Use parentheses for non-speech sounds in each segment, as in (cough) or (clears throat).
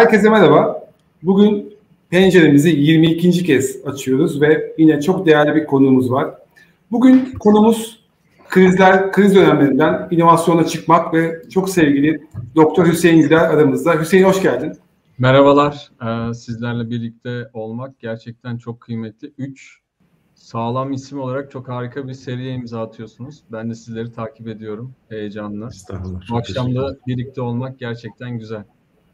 Herkese merhaba. Bugün penceremizi 22. kez açıyoruz ve yine çok değerli bir konuğumuz var. Bugün konumuz krizler, kriz dönemlerinden inovasyona çıkmak ve çok sevgili Doktor Hüseyin Güler aramızda. Hüseyin hoş geldin. Merhabalar. Ee, sizlerle birlikte olmak gerçekten çok kıymetli. Üç sağlam isim olarak çok harika bir seriye imza atıyorsunuz. Ben de sizleri takip ediyorum heyecanla. Estağfurullah. Bu akşam da birlikte olmak gerçekten güzel.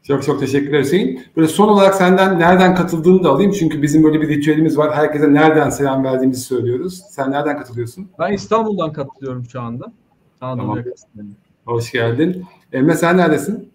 Çok çok teşekkürler Hüseyin. Böyle son olarak senden nereden katıldığını da alayım. Çünkü bizim böyle bir ritüelimiz var. Herkese nereden selam verdiğimizi söylüyoruz. Sen nereden katılıyorsun? Ben İstanbul'dan katılıyorum şu anda. Anadolu tamam. Hoş geldin. Emre sen neredesin?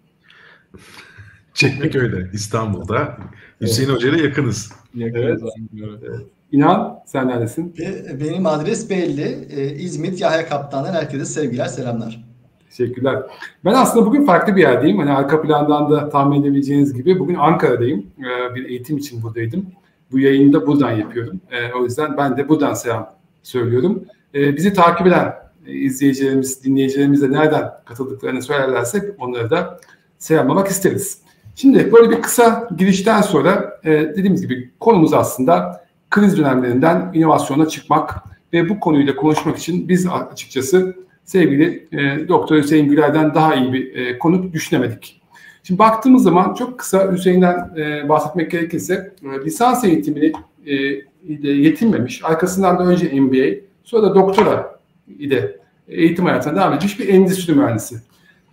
(laughs) Çekmeköy'de, İstanbul'da. Hüseyin evet. Hoca ile yakınız. Yakınız. Evet. evet. İnan sen neredesin? Benim adres belli. Ee, İzmit Yahya Kaptan'dan herkese sevgiler, selamlar. Teşekkürler. Ben aslında bugün farklı bir yerdeyim. Hani arka plandan da tahmin edebileceğiniz gibi bugün Ankara'dayım. Ee, bir eğitim için buradaydım. Bu yayını da buradan yapıyorum. Ee, o yüzden ben de buradan selam söylüyorum. Ee, bizi takip eden e, izleyicilerimiz, dinleyicilerimiz de nereden katıldıklarını söylerlerse onları da selamlamak isteriz. Şimdi böyle bir kısa girişten sonra e, dediğimiz gibi konumuz aslında kriz dönemlerinden inovasyona çıkmak ve bu konuyla konuşmak için biz açıkçası sevgili e, Doktor Hüseyin Güler'den daha iyi bir e, konuk düşünemedik. Şimdi baktığımız zaman çok kısa Hüseyin'den e, bahsetmek gerekirse e, lisans eğitimini e, yetinmemiş. Arkasından da önce MBA sonra da doktora ile eğitim hayatına devam etmiş bir endüstri mühendisi.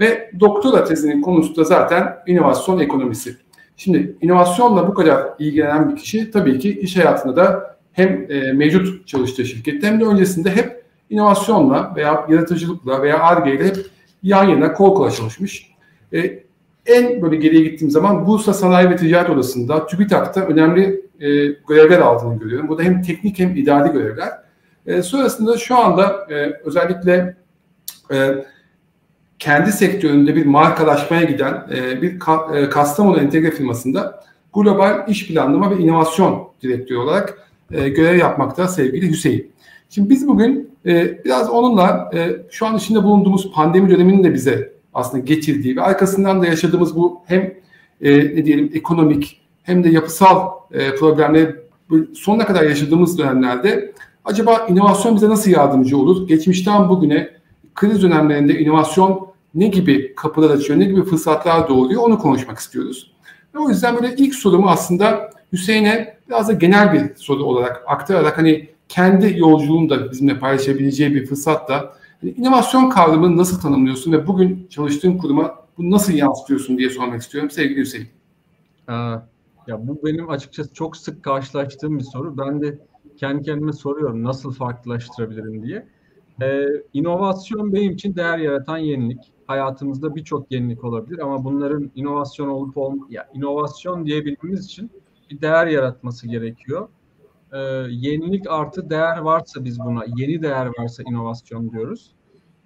Ve doktora tezinin konusu da zaten inovasyon ekonomisi. Şimdi inovasyonla bu kadar ilgilenen bir kişi tabii ki iş hayatında da hem e, mevcut çalıştığı şirkette hem de öncesinde hep inovasyonla veya yaratıcılıkla veya ARGE ile hep yan yana kol kola çalışmış. E, en böyle geriye gittiğim zaman Bursa Sanayi ve Ticaret Odası'nda TÜBİTAK'ta önemli e, görevler aldığını görüyorum. Burada hem teknik hem idari görevler. E, sonrasında şu anda e, özellikle e, kendi sektöründe bir markalaşmaya giden e, bir ka, e, Kastamonu entegre firmasında global iş planlama ve inovasyon direktörü olarak e, görev yapmakta sevgili Hüseyin. Şimdi biz bugün e, biraz onunla e, şu an içinde bulunduğumuz pandemi döneminin de bize aslında getirdiği ve arkasından da yaşadığımız bu hem e, ne diyelim ekonomik hem de yapısal e, problemleri sonuna kadar yaşadığımız dönemlerde acaba inovasyon bize nasıl yardımcı olur? Geçmişten bugüne kriz dönemlerinde inovasyon ne gibi kapılar açıyor, ne gibi fırsatlar doğuruyor onu konuşmak istiyoruz. Ve o yüzden böyle ilk sorumu aslında Hüseyin'e biraz da genel bir soru olarak aktararak hani kendi yolculuğunu da bizimle paylaşabileceği bir fırsatla yani inovasyon kavramını nasıl tanımlıyorsun ve bugün çalıştığın kuruma bunu nasıl yansıtıyorsun diye sormak istiyorum sevgili Hüseyin. Aa, ya bu benim açıkçası çok sık karşılaştığım bir soru. Ben de kendi kendime soruyorum nasıl farklılaştırabilirim diye. Ee, inovasyon benim için değer yaratan yenilik. Hayatımızda birçok yenilik olabilir ama bunların inovasyon olup olm ya inovasyon diyebilmemiz için bir değer yaratması gerekiyor e, yenilik artı değer varsa biz buna yeni değer varsa inovasyon diyoruz.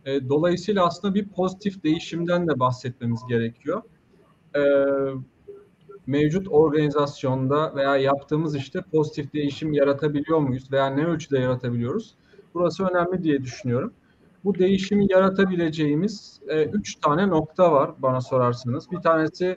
E, dolayısıyla aslında bir pozitif değişimden de bahsetmemiz gerekiyor. E, mevcut organizasyonda veya yaptığımız işte pozitif değişim yaratabiliyor muyuz veya ne ölçüde yaratabiliyoruz? Burası önemli diye düşünüyorum. Bu değişimi yaratabileceğimiz e, üç tane nokta var bana sorarsanız. Bir tanesi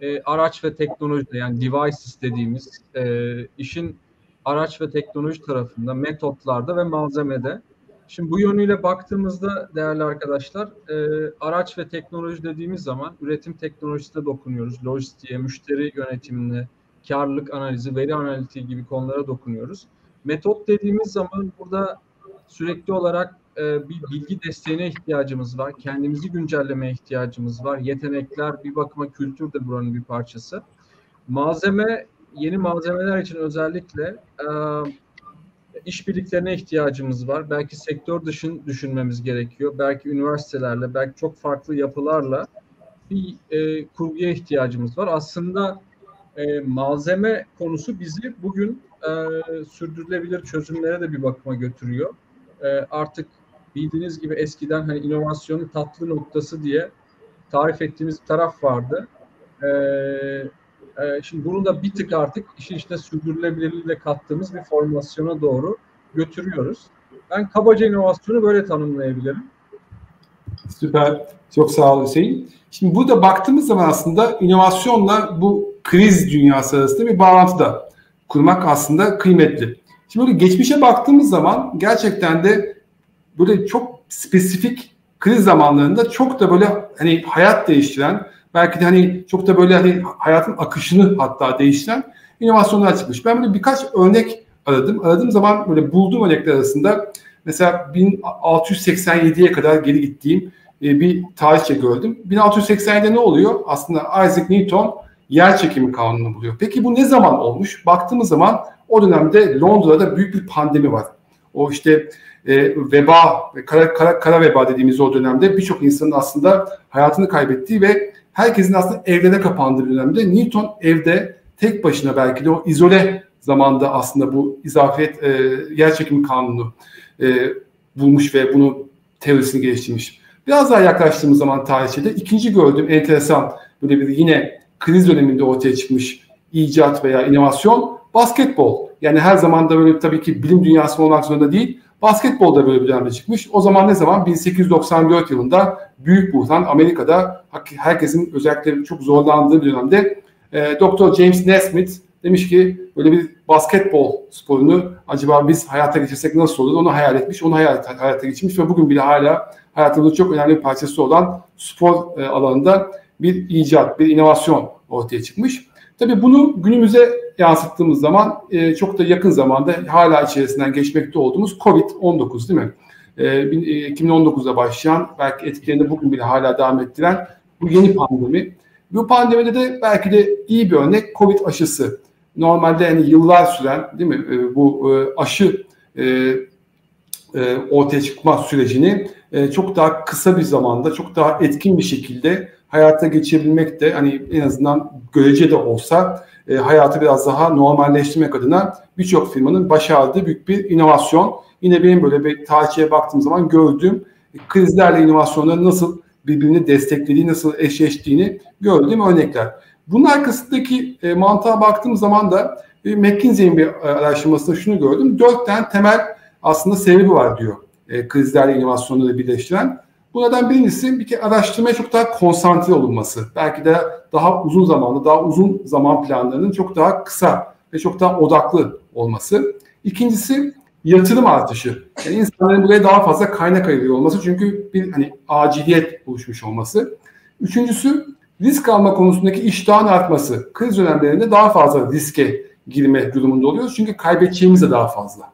e, araç ve teknoloji yani devices dediğimiz e, işin araç ve teknoloji tarafında, metotlarda ve malzemede. Şimdi bu yönüyle baktığımızda değerli arkadaşlar, e, araç ve teknoloji dediğimiz zaman üretim teknolojisine dokunuyoruz. Lojistiğe, müşteri yönetimine, karlılık analizi, veri analitiği gibi konulara dokunuyoruz. Metot dediğimiz zaman burada sürekli olarak e, bir bilgi desteğine ihtiyacımız var. Kendimizi güncellemeye ihtiyacımız var. Yetenekler, bir bakıma kültür de buranın bir parçası. Malzeme yeni malzemeler için özellikle e, işbirliklerine ihtiyacımız var. Belki sektör dışın düşünmemiz gerekiyor. Belki üniversitelerle, belki çok farklı yapılarla bir e, kurguya ihtiyacımız var. Aslında e, malzeme konusu bizi bugün e, sürdürülebilir çözümlere de bir bakıma götürüyor. E, artık bildiğiniz gibi eskiden hani inovasyonun tatlı noktası diye tarif ettiğimiz bir taraf vardı. E, e, şimdi bunu da bir tık artık işin işte sürdürülebilirliğiyle kattığımız bir formasyona doğru götürüyoruz. Ben kabaca inovasyonu böyle tanımlayabilirim. Süper. Çok sağ ol Hüseyin. Şimdi burada baktığımız zaman aslında inovasyonla bu kriz dünyası arasında bir bağlantı da kurmak aslında kıymetli. Şimdi böyle geçmişe baktığımız zaman gerçekten de böyle çok spesifik kriz zamanlarında çok da böyle hani hayat değiştiren belki de hani çok da böyle hani hayatın akışını hatta değiştiren inovasyonlar çıkmış. Ben böyle birkaç örnek aradım. Aradığım zaman böyle bulduğum örnekler arasında mesela 1687'ye kadar geri gittiğim e, bir tarihçe gördüm. 1687'de ne oluyor? Aslında Isaac Newton yer çekimi kanunu buluyor. Peki bu ne zaman olmuş? Baktığımız zaman o dönemde Londra'da büyük bir pandemi var. O işte e, veba, kara, kara, kara veba dediğimiz o dönemde birçok insanın aslında hayatını kaybettiği ve herkesin aslında evlere kapandığı bir dönemde Newton evde tek başına belki de o izole zamanda aslında bu izafiyet e, yer kanunu e, bulmuş ve bunu teorisini geliştirmiş. Biraz daha yaklaştığımız zaman tarihçede ikinci gördüğüm enteresan böyle bir yine kriz döneminde ortaya çıkmış icat veya inovasyon basketbol. Yani her zaman da böyle tabii ki bilim dünyası olmak zorunda değil. Basketbol da böyle bir dönemde çıkmış. O zaman ne zaman? 1894 yılında Büyük Buhran Amerika'da herkesin özellikle çok zorlandığı bir dönemde e, Dr. James Nesmith demiş ki böyle bir basketbol sporunu acaba biz hayata geçirsek nasıl olur onu hayal etmiş. Onu hayata, hayata geçirmiş ve bugün bile hala hayatımızın çok önemli bir parçası olan spor e, alanında bir icat, bir inovasyon ortaya çıkmış. Tabii bunu günümüze yansıttığımız zaman e, çok da yakın zamanda hala içerisinden geçmekte olduğumuz Covid-19 değil mi? E, 2019'da başlayan belki etkilerini bugün bile hala devam ettiren bu yeni pandemi. Bu pandemide de belki de iyi bir örnek Covid aşısı. Normalde yani yıllar süren değil mi e, bu e, aşı e, e, ortaya çıkma sürecini e, çok daha kısa bir zamanda çok daha etkin bir şekilde hayata geçirebilmek de hani en azından görece de olsa e, hayatı biraz daha normalleştirmek adına birçok firmanın başardığı büyük bir inovasyon. Yine benim böyle bir tarihçeye baktığım zaman gördüğüm krizlerle inovasyonların nasıl birbirini desteklediği, nasıl eşleştiğini gördüğüm örnekler. Bunun arkasındaki e, mantığa baktığım zaman da e, McKinsey'in bir e, araştırmasında şunu gördüm. Dört tane temel aslında sebebi var diyor e, krizlerle inovasyonları birleştiren. Bunlardan birincisi bir kere araştırmaya çok daha konsantre olunması. Belki de daha uzun zamanda, daha uzun zaman planlarının çok daha kısa ve çok daha odaklı olması. İkincisi yatırım artışı. Yani insanların buraya daha fazla kaynak ayırıyor olması çünkü bir hani aciliyet oluşmuş olması. Üçüncüsü risk alma konusundaki iştahın artması. Kriz dönemlerinde daha fazla riske girme durumunda oluyoruz çünkü kaybedeceğimiz de daha fazla.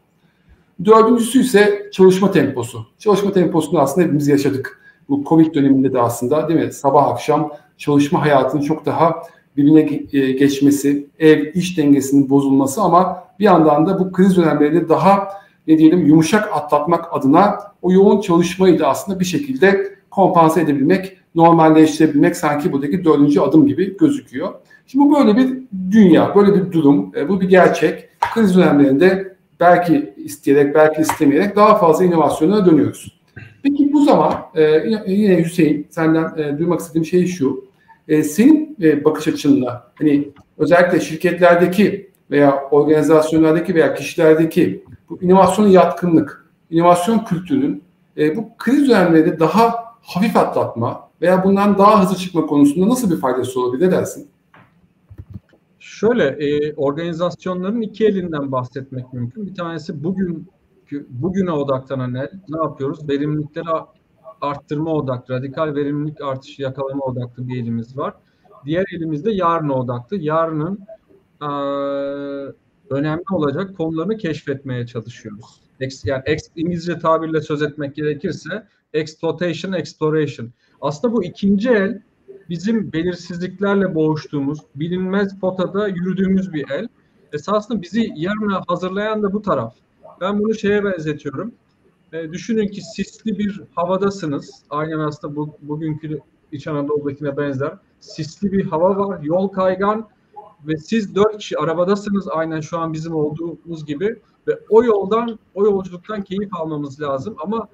Dördüncüsü ise çalışma temposu. Çalışma temposunu aslında hepimiz yaşadık. Bu Covid döneminde de aslında değil mi? Sabah akşam çalışma hayatının çok daha birbirine e, geçmesi, ev iş dengesinin bozulması ama bir yandan da bu kriz dönemlerinde daha ne diyelim yumuşak atlatmak adına o yoğun çalışmayı da aslında bir şekilde kompanse edebilmek, normalleştirebilmek sanki buradaki dördüncü adım gibi gözüküyor. Şimdi bu böyle bir dünya, böyle bir durum, e, bu bir gerçek. Kriz dönemlerinde belki isteyerek belki istemeyerek daha fazla inovasyona dönüyoruz. Peki bu zaman e, yine Hüseyin senden e, duymak istediğim şey şu. E, senin e, bakış açınla hani özellikle şirketlerdeki veya organizasyonlardaki veya kişilerdeki bu inovasyona yatkınlık, inovasyon kültürünün e, bu kriz dönemlerinde daha hafif atlatma veya bundan daha hızlı çıkma konusunda nasıl bir faydası olabilir dersin? Şöyle e, organizasyonların iki elinden bahsetmek mümkün. Bir tanesi bugün bugüne odaklanan el. Ne yapıyoruz? Verimlilikleri arttırma odaklı, radikal verimlilik artışı yakalama odaklı bir elimiz var. Diğer elimizde yarına odaklı. Yarının e, önemli olacak konularını keşfetmeye çalışıyoruz. Ex, yani ex, İngilizce tabirle söz etmek gerekirse exploitation, exploration. Aslında bu ikinci el bizim belirsizliklerle boğuştuğumuz, bilinmez potada yürüdüğümüz bir el. Esasında bizi yarına hazırlayan da bu taraf. Ben bunu şeye benzetiyorum. E, düşünün ki sisli bir havadasınız. Aynen aslında bu, bugünkü İç Anadolu'dakine benzer. Sisli bir hava var, yol kaygan ve siz dört kişi arabadasınız aynen şu an bizim olduğumuz gibi ve o yoldan, o yolculuktan keyif almamız lazım ama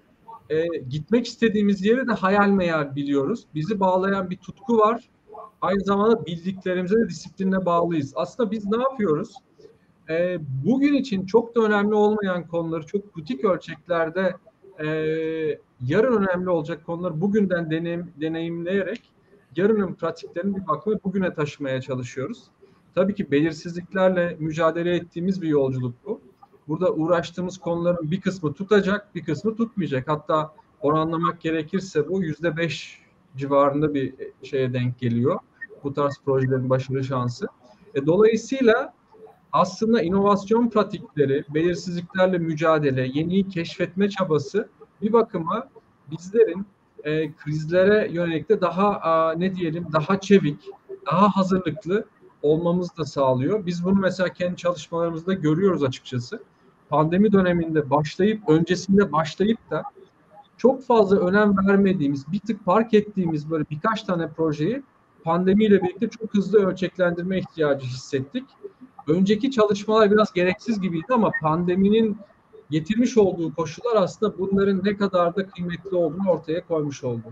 e, gitmek istediğimiz yeri de hayal meyal biliyoruz. Bizi bağlayan bir tutku var. Aynı zamanda bildiklerimize de disiplinle bağlıyız. Aslında biz ne yapıyoruz? E, bugün için çok da önemli olmayan konuları çok butik ölçeklerde e, yarın önemli olacak konuları bugünden deneyim, deneyimleyerek yarının pratiklerini bir bakıma bugüne taşımaya çalışıyoruz. Tabii ki belirsizliklerle mücadele ettiğimiz bir yolculuk bu. Burada uğraştığımız konuların bir kısmı tutacak, bir kısmı tutmayacak. Hatta oranlamak gerekirse bu yüzde beş civarında bir şeye denk geliyor. Bu tarz projelerin başarı şansı. E, dolayısıyla aslında inovasyon pratikleri, belirsizliklerle mücadele, yeniyi keşfetme çabası bir bakıma bizlerin e, krizlere yönelik de daha a, ne diyelim daha çevik, daha hazırlıklı olmamız da sağlıyor. Biz bunu mesela kendi çalışmalarımızda görüyoruz açıkçası. Pandemi döneminde başlayıp öncesinde başlayıp da çok fazla önem vermediğimiz, bir tık park ettiğimiz böyle birkaç tane projeyi pandemiyle birlikte çok hızlı ölçeklendirme ihtiyacı hissettik. Önceki çalışmalar biraz gereksiz gibiydi ama pandeminin getirmiş olduğu koşullar aslında bunların ne kadar da kıymetli olduğunu ortaya koymuş oldu.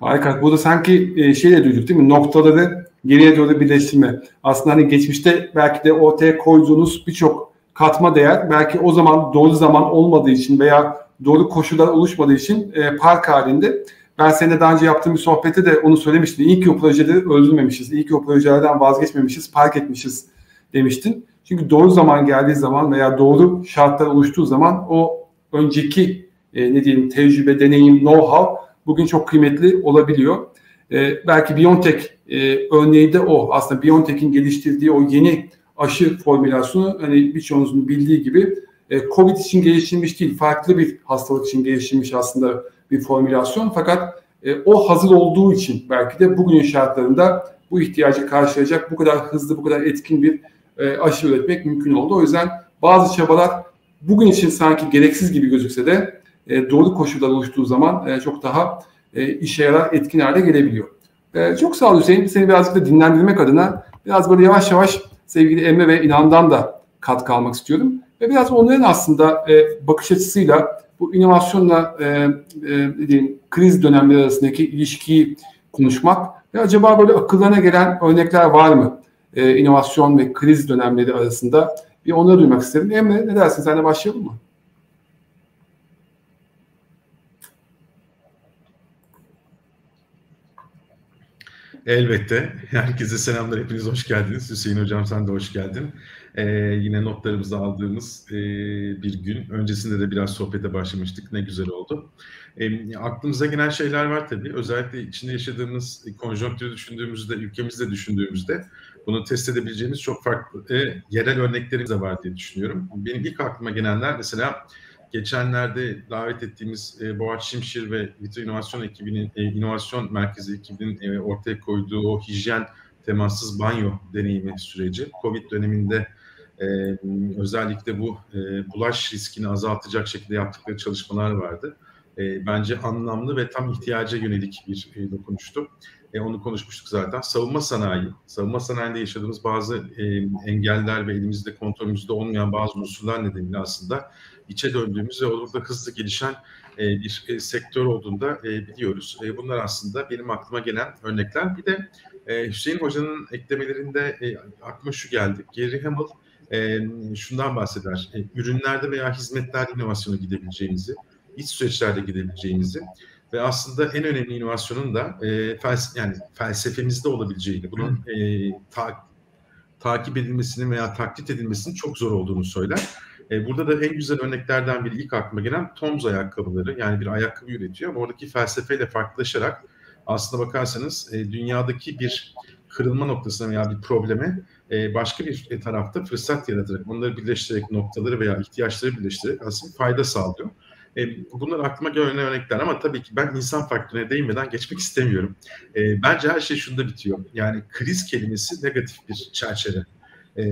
Harika. Burada sanki e, şeyle duyduk değil mi? Noktaları geriye doğru birleştirme. Aslında hani geçmişte belki de ortaya koyduğunuz birçok katma değer belki o zaman doğru zaman olmadığı için veya doğru koşullar oluşmadığı için e, park halinde ben seninle daha önce yaptığım bir sohbette de onu söylemiştim. İyi ki o projeleri öldürmemişiz. İyi ki o projelerden vazgeçmemişiz, park etmişiz demiştin. Çünkü doğru zaman geldiği zaman veya doğru şartlar oluştuğu zaman o önceki e, ne diyelim tecrübe, deneyim, know-how bugün çok kıymetli olabiliyor. E, belki BioNTech e, örneği de o. Aslında BioNTech'in geliştirdiği o yeni aşı formülasyonu hani birçoğunuzun bildiği gibi e, COVID için geliştirilmiş değil. Farklı bir hastalık için geliştirilmiş aslında bir formülasyon. Fakat e, o hazır olduğu için belki de bugünün şartlarında bu ihtiyacı karşılayacak bu kadar hızlı, bu kadar etkin bir e, aşı üretmek mümkün oldu. O yüzden bazı çabalar bugün için sanki gereksiz gibi gözükse de e, doğru koşullar oluştuğu zaman e, çok daha e, işe yarar, etkin hale gelebiliyor. E, çok sağ ol Hüseyin. Seni birazcık da dinlendirmek adına biraz böyle yavaş yavaş sevgili Emre ve İnan'dan da katkı almak istiyorum. Ve biraz onların aslında e, bakış açısıyla bu inovasyonla e, e, diyeyim, kriz dönemleri arasındaki ilişkiyi konuşmak ve acaba böyle akıllarına gelen örnekler var mı? E, inovasyon ve kriz dönemleri arasında bir onları duymak isterim. Emre ne dersin? Sen de başlayalım mı? Elbette. (laughs) Herkese selamlar. Hepiniz hoş geldiniz. Hüseyin Hocam sen de hoş geldin. Ee, yine notlarımızı aldığımız e, bir gün. Öncesinde de biraz sohbete başlamıştık. Ne güzel oldu. E, aklımıza gelen şeyler var tabii. Özellikle içinde yaşadığımız konjonktürü düşündüğümüzde, ülkemizde düşündüğümüzde bunu test edebileceğimiz çok farklı e, yerel örneklerimiz de var diye düşünüyorum. Benim ilk aklıma gelenler mesela geçenlerde davet ettiğimiz e, Boğaç Şimşir ve Vito İnovasyon ekibinin, e, İnovasyon Merkezi ekibinin e, ortaya koyduğu o hijyen temassız banyo deneyimi süreci. Covid döneminde e, özellikle bu bulaş riskini azaltacak şekilde yaptıkları çalışmalar vardı. E, bence anlamlı ve tam ihtiyaca yönelik bir e, dokunuştu. E, onu konuşmuştuk zaten. Savunma sanayi, savunma sanayinde yaşadığımız bazı e, engeller ve elimizde kontrolümüzde olmayan bazı unsurlar nedeniyle aslında içe döndüğümüz ve orada hızlı gelişen e, bir e, sektör olduğunda e, biliyoruz. E, bunlar aslında benim aklıma gelen örnekler. Bir de e, Hüseyin Hoca'nın eklemelerinde e, aklıma şu geldi. Gary Hamel e, şundan bahseder. E, ürünlerde veya hizmetlerde inovasyona gidebileceğimizi, iç süreçlerde gidebileceğimizi ve aslında en önemli inovasyonun da e, felse yani felsefemizde olabileceğini, bunun e, ta takip edilmesinin veya taklit edilmesinin çok zor olduğunu söyler. E, burada da en güzel örneklerden biri ilk aklıma gelen Toms ayakkabıları. Yani bir ayakkabı üretiyor ama oradaki felsefeyle farklılaşarak aslında bakarsanız e, dünyadaki bir kırılma noktasına veya bir probleme e, başka bir tarafta fırsat yaratarak, onları birleştirerek noktaları veya ihtiyaçları birleştirerek aslında fayda sağlıyor. E, bunlar aklıma gelen örnekler ama tabii ki ben insan faktörüne değinmeden geçmek istemiyorum. E, bence her şey şunda bitiyor. Yani kriz kelimesi negatif bir çerçeve. E,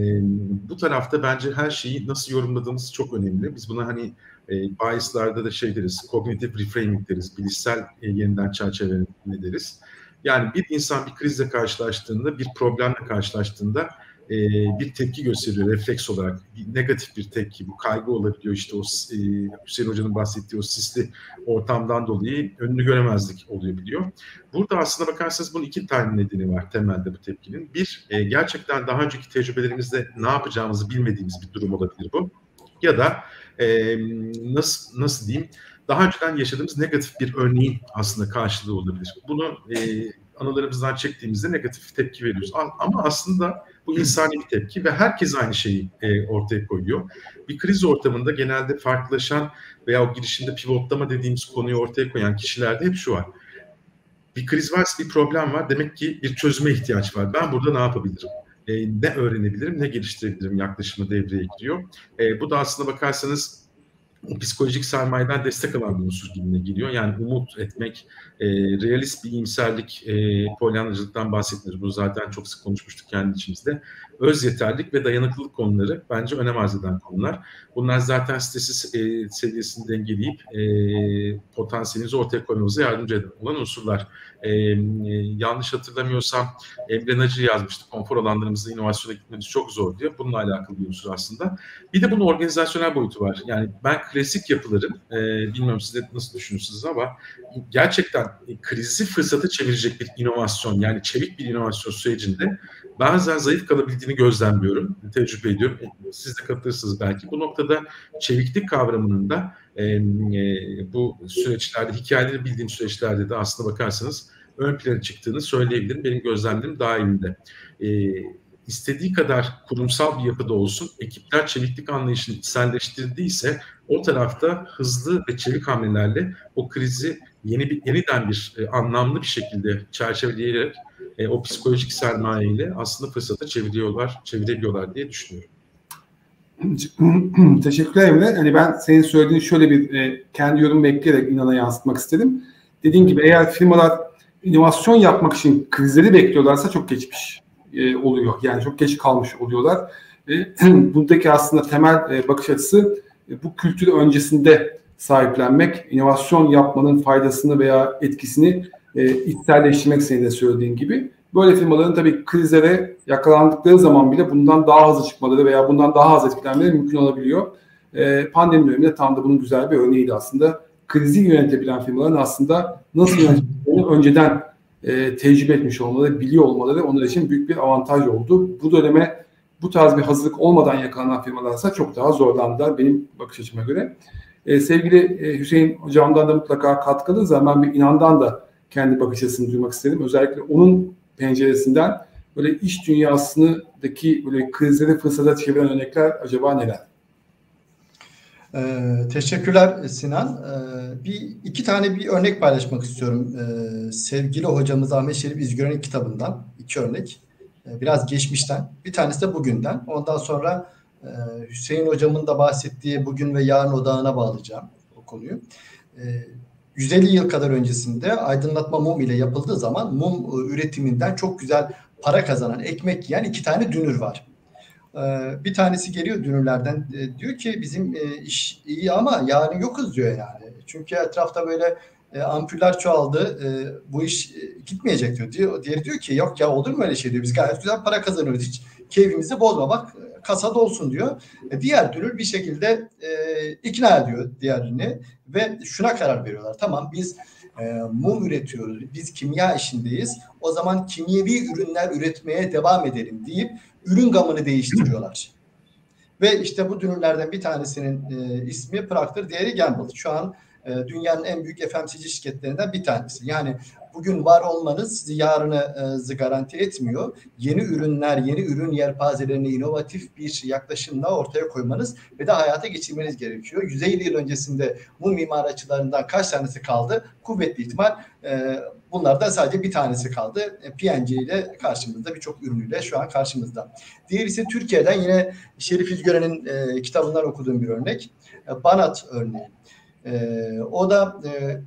bu tarafta bence her şeyi nasıl yorumladığımız çok önemli. Biz buna hani e, biaslarda da şey deriz, kognitif reframing deriz, bilişsel e, yeniden çerçeveleme deriz. Yani bir insan bir krizle karşılaştığında, bir problemle karşılaştığında e, bir tepki gösteriyor refleks olarak. Bir negatif bir tepki, bu kaygı olabiliyor işte o e, Hüseyin Hoca'nın bahsettiği o sisli ortamdan dolayı önünü göremezlik oluyor biliyor. Burada aslında bakarsanız bunun iki tane nedeni var temelde bu tepkinin. Bir, e, gerçekten daha önceki tecrübelerimizde ne yapacağımızı bilmediğimiz bir durum olabilir bu. Ya da e, nasıl nasıl diyeyim daha önceden yaşadığımız negatif bir örneğin aslında karşılığı olabilir. Bunu e, anılarımızdan çektiğimizde negatif tepki veriyoruz. Ama aslında bu insani bir tepki ve herkes aynı şeyi e, ortaya koyuyor. Bir kriz ortamında genelde farklılaşan veya o girişimde pivotlama dediğimiz konuyu ortaya koyan kişilerde hep şu var. Bir kriz varsa bir problem var. Demek ki bir çözüme ihtiyaç var. Ben burada ne yapabilirim? E, ne öğrenebilirim, ne geliştirebilirim yaklaşımı devreye giriyor. E, bu da aslında bakarsanız psikolojik sermayeden destek alan bir unsur gibime geliyor. Yani umut etmek, e, realist bir iyimserlik, e, polyanlıcılıktan bahsetmiyoruz. Bunu zaten çok sık konuşmuştuk kendi içimizde. Öz yeterlik ve dayanıklılık konuları bence önem arz eden konular. Bunlar zaten stresi e, seviyesini dengeleyip e, potansiyelinizi ortaya koymanıza yardımcı eden olan unsurlar. E, e, yanlış hatırlamıyorsam Emre Nacı yazmıştı. Konfor alanlarımızda inovasyona gitmemiz çok zor diyor. Bununla alakalı bir unsur aslında. Bir de bunun organizasyonel boyutu var. Yani ben klasik yapıların, e, bilmiyorum siz de nasıl düşünürsünüz ama gerçekten krizi fırsatı çevirecek bir inovasyon yani çevik bir inovasyon sürecinde bazen zayıf kalabildiğini gözlemliyorum, tecrübe ediyorum. Siz de katılırsınız belki. Bu noktada çeviklik kavramının da e, e, bu süreçlerde, hikayeleri bildiğim süreçlerde de aslında bakarsanız ön plana çıktığını söyleyebilirim. Benim gözlemlerim dahilinde. E, istediği kadar kurumsal bir yapıda olsun, ekipler çeviklik anlayışını içselleştirdiyse o tarafta hızlı ve çevik hamlelerle o krizi yeni bir yeniden bir e, anlamlı bir şekilde çerçeveleyerek e, o psikolojik sermayeyle aslında fırsata çeviriyorlar, çevirebiliyorlar diye düşünüyorum. (clears throat) Teşekkürler Emre. Hani ben senin söylediğin şöyle bir e, kendi yorum ekleyerek inana yansıtmak istedim. Dediğim gibi eğer firmalar inovasyon yapmak için krizleri bekliyorlarsa çok geçmiş e, oluyor. Yani çok geç kalmış oluyorlar. E, (clears throat) buradaki aslında temel e, bakış açısı e, bu kültürü öncesinde sahiplenmek, inovasyon yapmanın faydasını veya etkisini e, içselleştirmek senin de söylediğin gibi. Böyle firmaların tabii krizlere yakalandıkları zaman bile bundan daha hızlı çıkmaları veya bundan daha az etkilenmeleri mümkün olabiliyor. E, pandemi döneminde tam da bunun güzel bir örneğiydi aslında. Krizi yönetebilen firmaların aslında nasıl yönettiklerini önceden e, tecrübe etmiş olmaları, biliyor olmaları onlar için büyük bir avantaj oldu. Bu döneme bu tarz bir hazırlık olmadan yakalanan firmalarsa çok daha zorlandılar benim bakış açıma göre. E, sevgili e, Hüseyin hocamdan da mutlaka katkılı zaman bir inandan da kendi bakış açısını duymak istedim. Özellikle onun penceresinden böyle iş dünyasındaki böyle krizleri fırsata çeviren örnekler acaba neler? Ee, teşekkürler Sinan. Ee, bir iki tane bir örnek paylaşmak istiyorum. Ee, sevgili hocamız Ahmet Şerif İzgören'in kitabından iki örnek. Ee, biraz geçmişten. Bir tanesi de bugünden. Ondan sonra e, Hüseyin hocamın da bahsettiği bugün ve yarın odağına bağlayacağım o konuyu. Ee, 150 yıl kadar öncesinde aydınlatma mum ile yapıldığı zaman mum e, üretiminden çok güzel para kazanan, ekmek yiyen iki tane dünür var. Ee, bir tanesi geliyor dünürlerden e, diyor ki bizim e, iş iyi ama yarın yokuz diyor yani. Çünkü etrafta böyle ampuller çoğaldı. Bu iş gitmeyecek diyor. diyor. Diğeri diyor ki yok ya olur mu öyle şey diyor. Biz gayet güzel para kazanıyoruz. Hiç keyfimizi bozma bak kasa dolsun diyor. Diğer dünür bir şekilde ikna ediyor diğerini ve şuna karar veriyorlar. Tamam biz e, mum üretiyoruz. Biz kimya işindeyiz. O zaman kimyevi ürünler üretmeye devam edelim deyip ürün gamını değiştiriyorlar. Ve işte bu dünürlerden bir tanesinin e, ismi Procter, diğeri Gamble. Şu an e, dünyanın en büyük FMCG şirketlerinden bir tanesi. Yani bugün var olmanız sizi yarını e, garanti etmiyor. Yeni ürünler, yeni ürün yelpazelerini inovatif bir yaklaşımla ortaya koymanız ve de hayata geçirmeniz gerekiyor. 150 yıl öncesinde bu mimar açılarından kaç tanesi kaldı? Kuvvetli ihtimal e, bunlardan sadece bir tanesi kaldı. E, PNG ile karşımızda birçok ürünüyle şu an karşımızda. Diğer ise Türkiye'den yine Şerif İzgören'in e, kitabından okuduğum bir örnek. E, Banat örneği. E, o da e,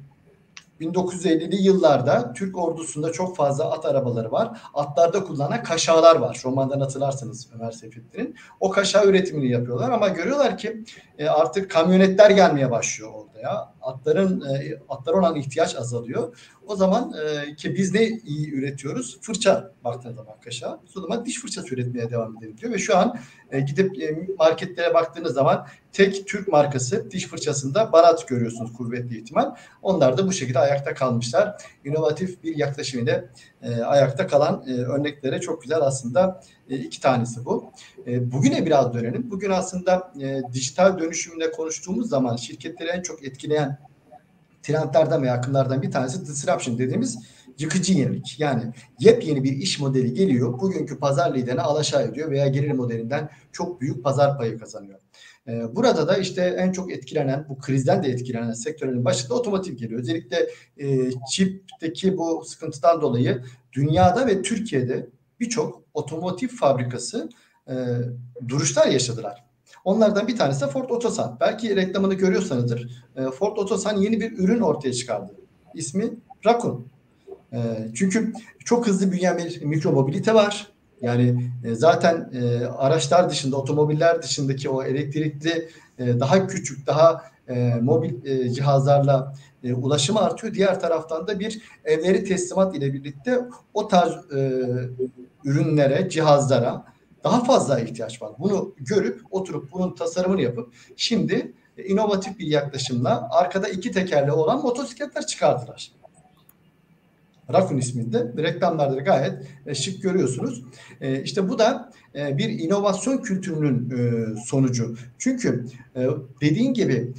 1950'li yıllarda Türk ordusunda çok fazla at arabaları var. Atlarda kullanan kaşağılar var. Romandan hatırlarsınız Ömer Seyfettin'in. O kaşağı üretimini yapıyorlar ama görüyorlar ki e, artık kamyonetler gelmeye başlıyor ortaya. Atların e, atlara olan ihtiyaç azalıyor. O zaman e, ki biz ne iyi üretiyoruz? Fırça baktığınız zaman kaşa. O zaman diş fırçası üretmeye devam edelim diyor. Ve şu an e, gidip e, marketlere baktığınız zaman tek Türk markası diş fırçasında Barat görüyorsunuz kuvvetli ihtimal. Onlar da bu şekilde ayakta kalmışlar. İnovatif bir yaklaşım ile e, ayakta kalan e, örneklere çok güzel aslında iki tanesi bu. Bugüne biraz dönelim. Bugün aslında dijital dönüşümle konuştuğumuz zaman şirketleri en çok etkileyen trendlerden veya akımlardan bir tanesi disruption dediğimiz yıkıcı yenilik. Yani yepyeni bir iş modeli geliyor. Bugünkü pazar liderine alaşağı ediyor veya gerilim modelinden çok büyük pazar payı kazanıyor. Ee, burada da işte en çok etkilenen, bu krizden de etkilenen sektörlerin başında otomotiv geliyor. Özellikle e, çipteki bu sıkıntıdan dolayı dünyada ve Türkiye'de birçok otomotiv fabrikası e, duruşlar yaşadılar. Onlardan bir tanesi de Ford Otosan. Belki reklamını görüyorsanızdır. E, Ford Otosan yeni bir ürün ortaya çıkardı. İsmi Raccoon. E, çünkü çok hızlı büyüyen bir mikro mobilite var. Yani e, zaten e, araçlar dışında, otomobiller dışındaki o elektrikli e, daha küçük, daha mobil cihazlarla e, ulaşımı artıyor. Diğer taraftan da bir evleri teslimat ile birlikte o tarz ürünlere, cihazlara daha fazla ihtiyaç var. Bunu görüp oturup bunun tasarımını yapıp şimdi inovatif bir yaklaşımla arkada iki tekerli olan motosikletler çıkardılar. Rafun isminde reklamlarda da gayet e, şık görüyorsunuz. E, işte bu da e, bir inovasyon kültürünün sonucu. Çünkü dediğin gibi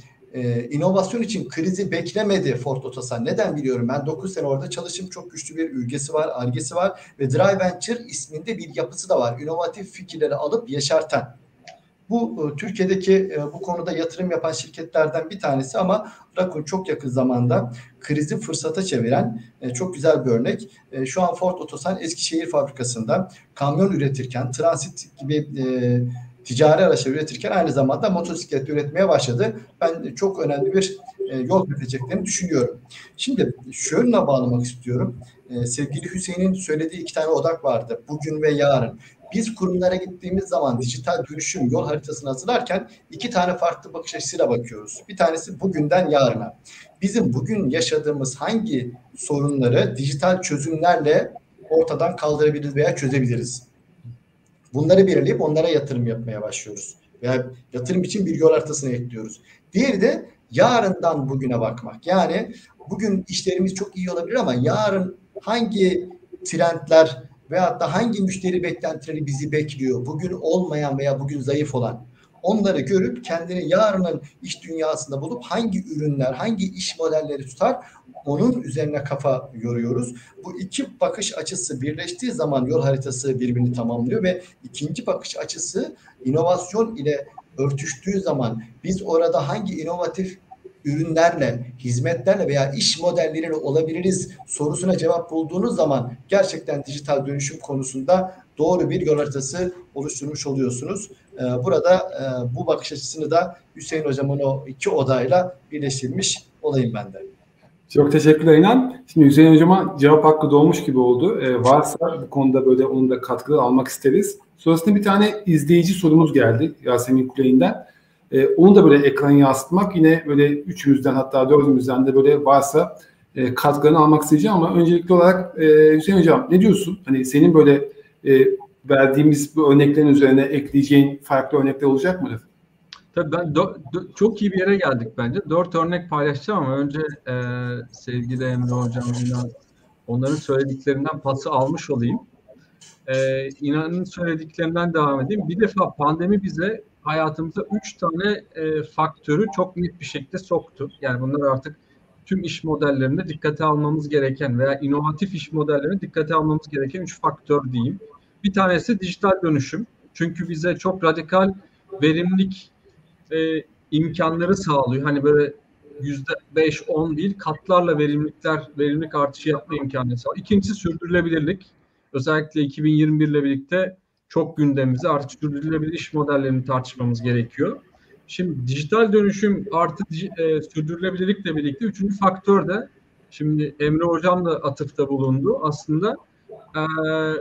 inovasyon için krizi beklemedi Ford Otosan. Neden biliyorum? Ben 9 sene orada çalıştım. Çok güçlü bir ülgesi var, argesi var ve Drive Venture isminde bir yapısı da var. İnovatif fikirleri alıp yaşartan. Bu Türkiye'deki bu konuda yatırım yapan şirketlerden bir tanesi ama Rakun çok yakın zamanda krizi fırsata çeviren e, çok güzel bir örnek. E, şu an Ford Otosan Eskişehir fabrikasında kamyon üretirken, transit gibi e, ticari araçlar üretirken aynı zamanda motosiklet üretmeye başladı. Ben çok önemli bir e, yol katacaklarını düşünüyorum. Şimdi şöyle bağlamak istiyorum. E, sevgili Hüseyin'in söylediği iki tane odak vardı. Bugün ve yarın. Biz kurumlara gittiğimiz zaman dijital dönüşüm yol haritasını hazırlarken iki tane farklı bakış açısıyla bakıyoruz. Bir tanesi bugünden yarına. Bizim bugün yaşadığımız hangi sorunları dijital çözümlerle ortadan kaldırabiliriz veya çözebiliriz? Bunları belirleyip onlara yatırım yapmaya başlıyoruz. Veya yatırım için bir yol haritasını ekliyoruz. Diğeri de yarından bugüne bakmak. Yani bugün işlerimiz çok iyi olabilir ama yarın hangi trendler veyahut da hangi müşteri beklentileri bizi bekliyor? Bugün olmayan veya bugün zayıf olan onları görüp kendini yarının iş dünyasında bulup hangi ürünler, hangi iş modelleri tutar onun üzerine kafa yoruyoruz. Bu iki bakış açısı birleştiği zaman yol haritası birbirini tamamlıyor ve ikinci bakış açısı inovasyon ile örtüştüğü zaman biz orada hangi inovatif ürünlerle, hizmetlerle veya iş modelleriyle olabiliriz sorusuna cevap bulduğunuz zaman gerçekten dijital dönüşüm konusunda doğru bir yol haritası oluşturmuş oluyorsunuz. Ee, burada e, bu bakış açısını da Hüseyin Hocam'ın o iki odayla birleştirilmiş olayım ben de. Çok teşekkürler İnan. Şimdi Hüseyin Hocam'a cevap hakkı doğmuş gibi oldu. Ee, varsa bu konuda böyle onun da katkıları almak isteriz. Sonrasında bir tane izleyici sorumuz geldi Yasemin Kuley'inden. E, onu da böyle ekran yansıtmak yine böyle üçümüzden hatta dördümüzden de böyle varsa e, katkılarını almak isteyeceğim ama öncelikli olarak e, Hüseyin Hocam ne diyorsun? Hani senin böyle e, verdiğimiz bu örneklerin üzerine ekleyeceğin farklı örnekler olacak mıdır? Tabii ben dö- dö- çok iyi bir yere geldik bence. Dört örnek paylaşacağım ama önce e, sevgili Emre Hocam'la onların söylediklerinden pası almış olayım. E, inanın söylediklerinden devam edeyim. Bir defa pandemi bize hayatımıza üç tane e, faktörü çok net bir şekilde soktu. Yani bunlar artık tüm iş modellerinde dikkate almamız gereken veya inovatif iş modellerinde dikkate almamız gereken üç faktör diyeyim. Bir tanesi dijital dönüşüm. Çünkü bize çok radikal verimlilik e, imkanları sağlıyor. Hani böyle yüzde beş, on değil katlarla verimlilikler, verimlilik artışı yapma imkanı sağlıyor. İkincisi sürdürülebilirlik. Özellikle 2021 ile birlikte çok gündemimize artık sürdürülebilir iş modellerini tartışmamız gerekiyor. Şimdi dijital dönüşüm artı e, sürdürülebilirlikle birlikte üçüncü faktör de şimdi Emre Hocam da atıfta bulundu aslında e,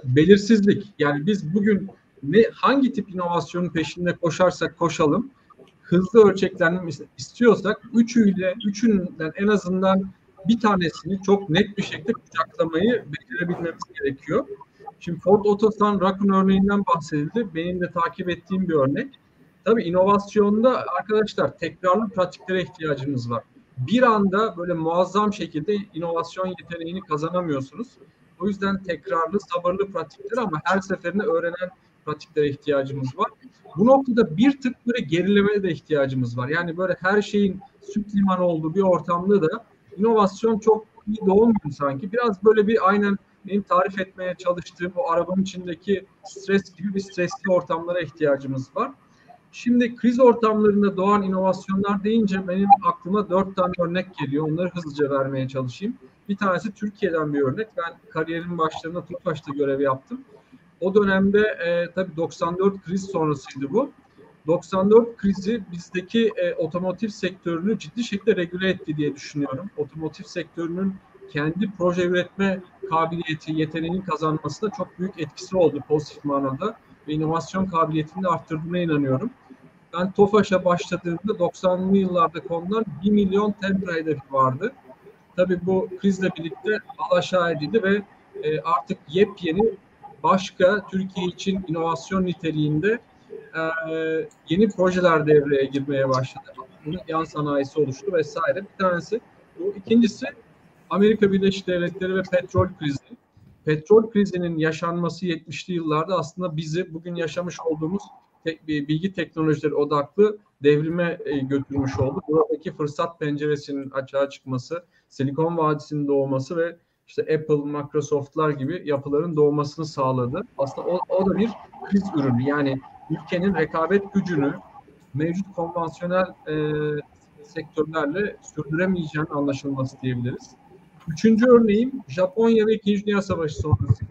belirsizlik. Yani biz bugün ne hangi tip inovasyonun peşinde koşarsak koşalım hızlı ölçeklenme istiyorsak üçüyle üçünden en azından bir tanesini çok net bir şekilde kucaklamayı becerebilmemiz gerekiyor. Şimdi Ford Otosan Rakun örneğinden bahsedildi. Benim de takip ettiğim bir örnek. Tabii inovasyonda arkadaşlar tekrarlı pratiklere ihtiyacınız var. Bir anda böyle muazzam şekilde inovasyon yeteneğini kazanamıyorsunuz. O yüzden tekrarlı, sabırlı pratikler ama her seferinde öğrenen pratiklere ihtiyacımız var. Bu noktada bir tık böyle gerilemeye de ihtiyacımız var. Yani böyle her şeyin süt liman olduğu bir ortamda da inovasyon çok iyi doğmuyor sanki. Biraz böyle bir aynen benim tarif etmeye çalıştığım o arabanın içindeki stres gibi bir stresli ortamlara ihtiyacımız var. Şimdi kriz ortamlarında doğan inovasyonlar deyince benim aklıma dört tane örnek geliyor. Onları hızlıca vermeye çalışayım. Bir tanesi Türkiye'den bir örnek. Ben kariyerimin başlarında Tüpraş'ta görev yaptım. O dönemde e, tabii 94 kriz sonrasıydı bu. 94 krizi bizdeki e, otomotiv sektörünü ciddi şekilde regüle etti diye düşünüyorum. Otomotiv sektörünün kendi proje üretme kabiliyeti, yeteneğinin kazanmasında çok büyük etkisi oldu pozitif manada ve inovasyon kabiliyetini arttırdığına inanıyorum. Ben TOFAŞ'a başladığımda 90'lı yıllarda konulan 1 milyon tempra hedefi vardı. Tabii bu krizle birlikte alaşağı edildi ve e, artık yepyeni başka Türkiye için inovasyon niteliğinde e, yeni projeler devreye girmeye başladı. Bunun yan sanayisi oluştu vesaire. Bir tanesi bu. İkincisi Amerika Birleşik Devletleri ve petrol krizi. Petrol krizinin yaşanması 70'li yıllarda aslında bizi bugün yaşamış olduğumuz bilgi teknolojileri odaklı devrime e, götürmüş oldu. Buradaki fırsat penceresinin açığa çıkması, Silikon Vadisi'nin doğması ve işte Apple, Microsoft'lar gibi yapıların doğmasını sağladı. Aslında o, o da bir kriz ürünü. Yani ülkenin rekabet gücünü mevcut konvansiyonel e, sektörlerle sürdüremeyeceğinin anlaşılması diyebiliriz. Üçüncü örneğim Japonya ve İkinci Dünya Savaşı sonrası.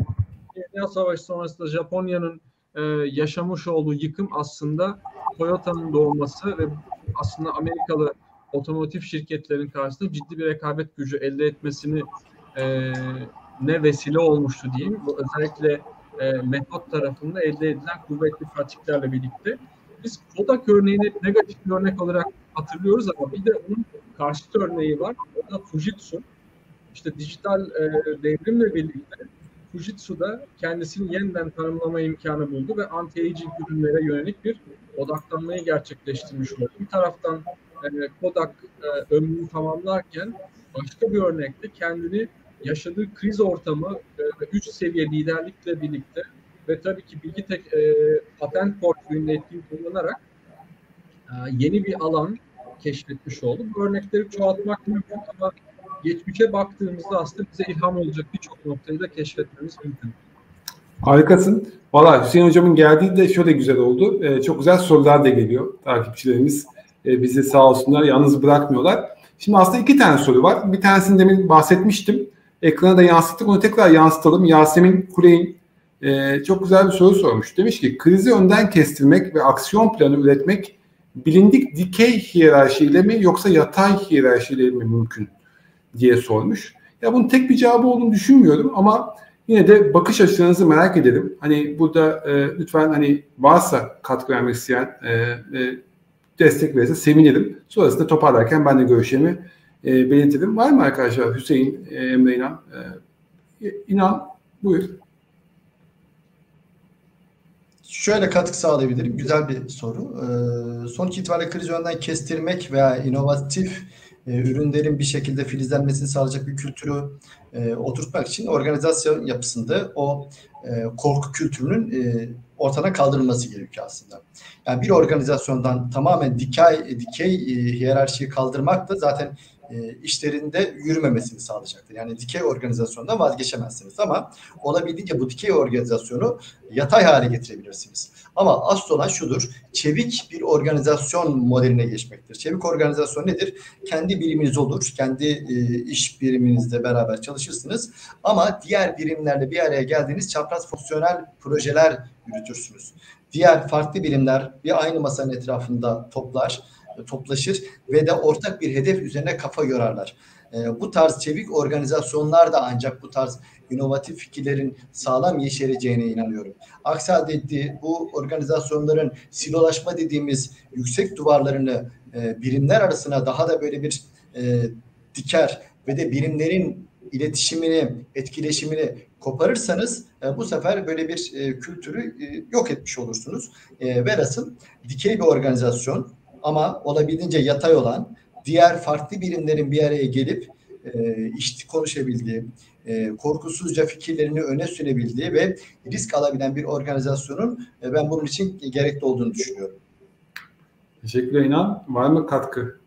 İkinci Dünya Savaşı sonrasında Japonya'nın e, yaşamış olduğu yıkım aslında Toyota'nın doğması ve aslında Amerikalı otomotiv şirketlerin karşısında ciddi bir rekabet gücü elde etmesini e, ne vesile olmuştu diyeyim. Bu özellikle e, metot tarafında elde edilen kuvvetli pratiklerle birlikte. Biz Kodak örneğini negatif bir örnek olarak hatırlıyoruz ama bir de onun karşıt örneği var. O da Fujitsu. İşte dijital e, devrimle birlikte Fujitsu da kendisini yeniden tanımlama imkanı buldu ve anti-aging ürünlere yönelik bir odaklanmayı gerçekleştirmiş oldu. Bir taraftan e, Kodak e, ömrünü tamamlarken başka bir örnekte kendini yaşadığı kriz ortamı e, üç seviye liderlikle birlikte ve tabii ki bilgi tek e, patent portföyünde etkin kullanarak e, yeni bir alan keşfetmiş oldu. Bu örnekleri çoğaltmak mümkün ama geçmişe baktığımızda aslında bize ilham olacak birçok noktayı da keşfetmemiz mümkün. Harikasın. Valla Hüseyin Hocam'ın geldiği de şöyle güzel oldu. Ee, çok güzel sorular da geliyor. Takipçilerimiz e, bizi sağ olsunlar yalnız bırakmıyorlar. Şimdi aslında iki tane soru var. Bir tanesini demin bahsetmiştim. Ekrana da yansıttık. Onu tekrar yansıtalım. Yasemin Kuley'in e, çok güzel bir soru sormuş. Demiş ki krizi önden kestirmek ve aksiyon planı üretmek bilindik dikey hiyerarşiyle mi yoksa yatay hiyerarşiyle mi mümkün diye sormuş. Ya bunun tek bir cevabı olduğunu düşünmüyorum ama yine de bakış açılarınızı merak edelim. Hani burada e, lütfen hani varsa katkı vermek isteyen e, e, destek verirse sevinirim. Sonrasında toparlarken ben de görüşlerimi e, belirtelim. Var mı arkadaşlar Hüseyin, e, Emre İnan? E, İnan buyur. Şöyle katkı sağlayabilirim. Güzel bir soru. Ee, sonuç itibariyle kriz önden kestirmek veya inovatif e, ürünlerin bir şekilde filizlenmesini sağlayacak bir kültürü e, oturtmak için organizasyon yapısında o e, korku kültürünün e, ortadan kaldırılması gerekiyor aslında. Yani bir organizasyondan tamamen dikey dikey e, hiyerarşiyi kaldırmak da zaten e, işlerinde yürümemesini sağlayacaktır. Yani dikey organizasyonda vazgeçemezsiniz ama olabildiğince bu dikey organizasyonu yatay hale getirebilirsiniz. Ama asıl olan şudur, çevik bir organizasyon modeline geçmektir. Çevik organizasyon nedir? Kendi biriminiz olur, kendi e, iş biriminizle beraber çalışırsınız ama diğer birimlerle bir araya geldiğiniz çapraz fonksiyonel projeler yürütürsünüz. Diğer farklı birimler bir aynı masanın etrafında toplar, toplaşır ve de ortak bir hedef üzerine kafa yorarlar. E, bu tarz çevik organizasyonlar da ancak bu tarz inovatif fikirlerin sağlam yeşereceğine inanıyorum. Aksi halde bu organizasyonların silolaşma dediğimiz yüksek duvarlarını e, birimler arasına daha da böyle bir e, diker ve de birimlerin iletişimini, etkileşimini koparırsanız e, bu sefer böyle bir e, kültürü e, yok etmiş olursunuz. E, velhasıl dikey bir organizasyon ama olabildiğince yatay olan diğer farklı birimlerin bir araya gelip e, işte konuşabildiği, e, korkusuzca fikirlerini öne sürebildiği ve risk alabilen bir organizasyonun e, ben bunun için gerekli olduğunu düşünüyorum. Teşekkürler İnan. Var mı katkı?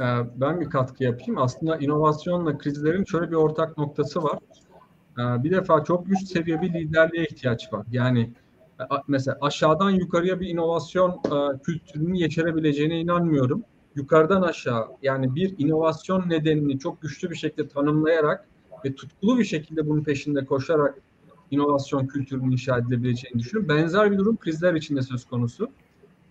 Ee, ben bir katkı yapayım. Aslında inovasyonla krizlerin şöyle bir ortak noktası var. Ee, bir defa çok üst seviye bir liderliğe ihtiyaç var. Yani mesela aşağıdan yukarıya bir inovasyon e, kültürünü yeşerebileceğine inanmıyorum. Yukarıdan aşağı yani bir inovasyon nedenini çok güçlü bir şekilde tanımlayarak ve tutkulu bir şekilde bunun peşinde koşarak inovasyon kültürünü inşa edilebileceğini düşünüyorum. Benzer bir durum krizler içinde söz konusu.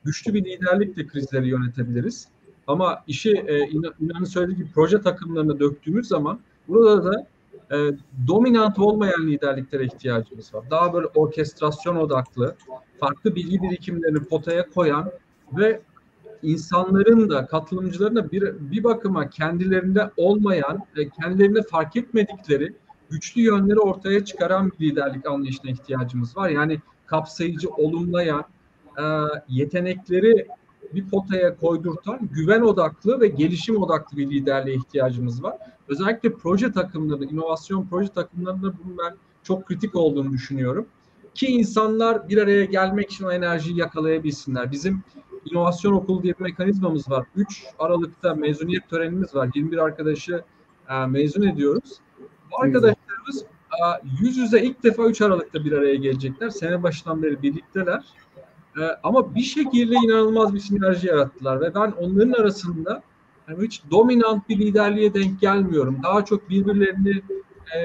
Güçlü bir liderlikle krizleri yönetebiliriz. Ama işi e, İnan'ın söylediği gibi proje takımlarına döktüğümüz zaman burada da e, dominant olmayan liderliklere ihtiyacımız var. Daha böyle orkestrasyon odaklı, farklı bilgi birikimlerini potaya koyan ve insanların da katılımcıların da bir, bir bakıma kendilerinde olmayan, e, kendilerinde fark etmedikleri güçlü yönleri ortaya çıkaran bir liderlik anlayışına ihtiyacımız var. Yani kapsayıcı, olumlayan, e, yetenekleri bir potaya koydurtan güven odaklı ve gelişim odaklı bir liderliğe ihtiyacımız var. Özellikle proje takımları, inovasyon proje takımlarında bunun ben çok kritik olduğunu düşünüyorum. Ki insanlar bir araya gelmek için o enerjiyi yakalayabilsinler. Bizim inovasyon okulu diye bir mekanizmamız var. 3 Aralık'ta mezuniyet törenimiz var. 21 arkadaşı e, mezun ediyoruz. Bu arkadaşlarımız e, yüz yüze ilk defa 3 Aralık'ta bir araya gelecekler. Sene başından beri birlikteler. E, ama bir şekilde inanılmaz bir sinerji yarattılar ve ben onların arasında yani hiç dominant bir liderliğe denk gelmiyorum. Daha çok birbirlerini e,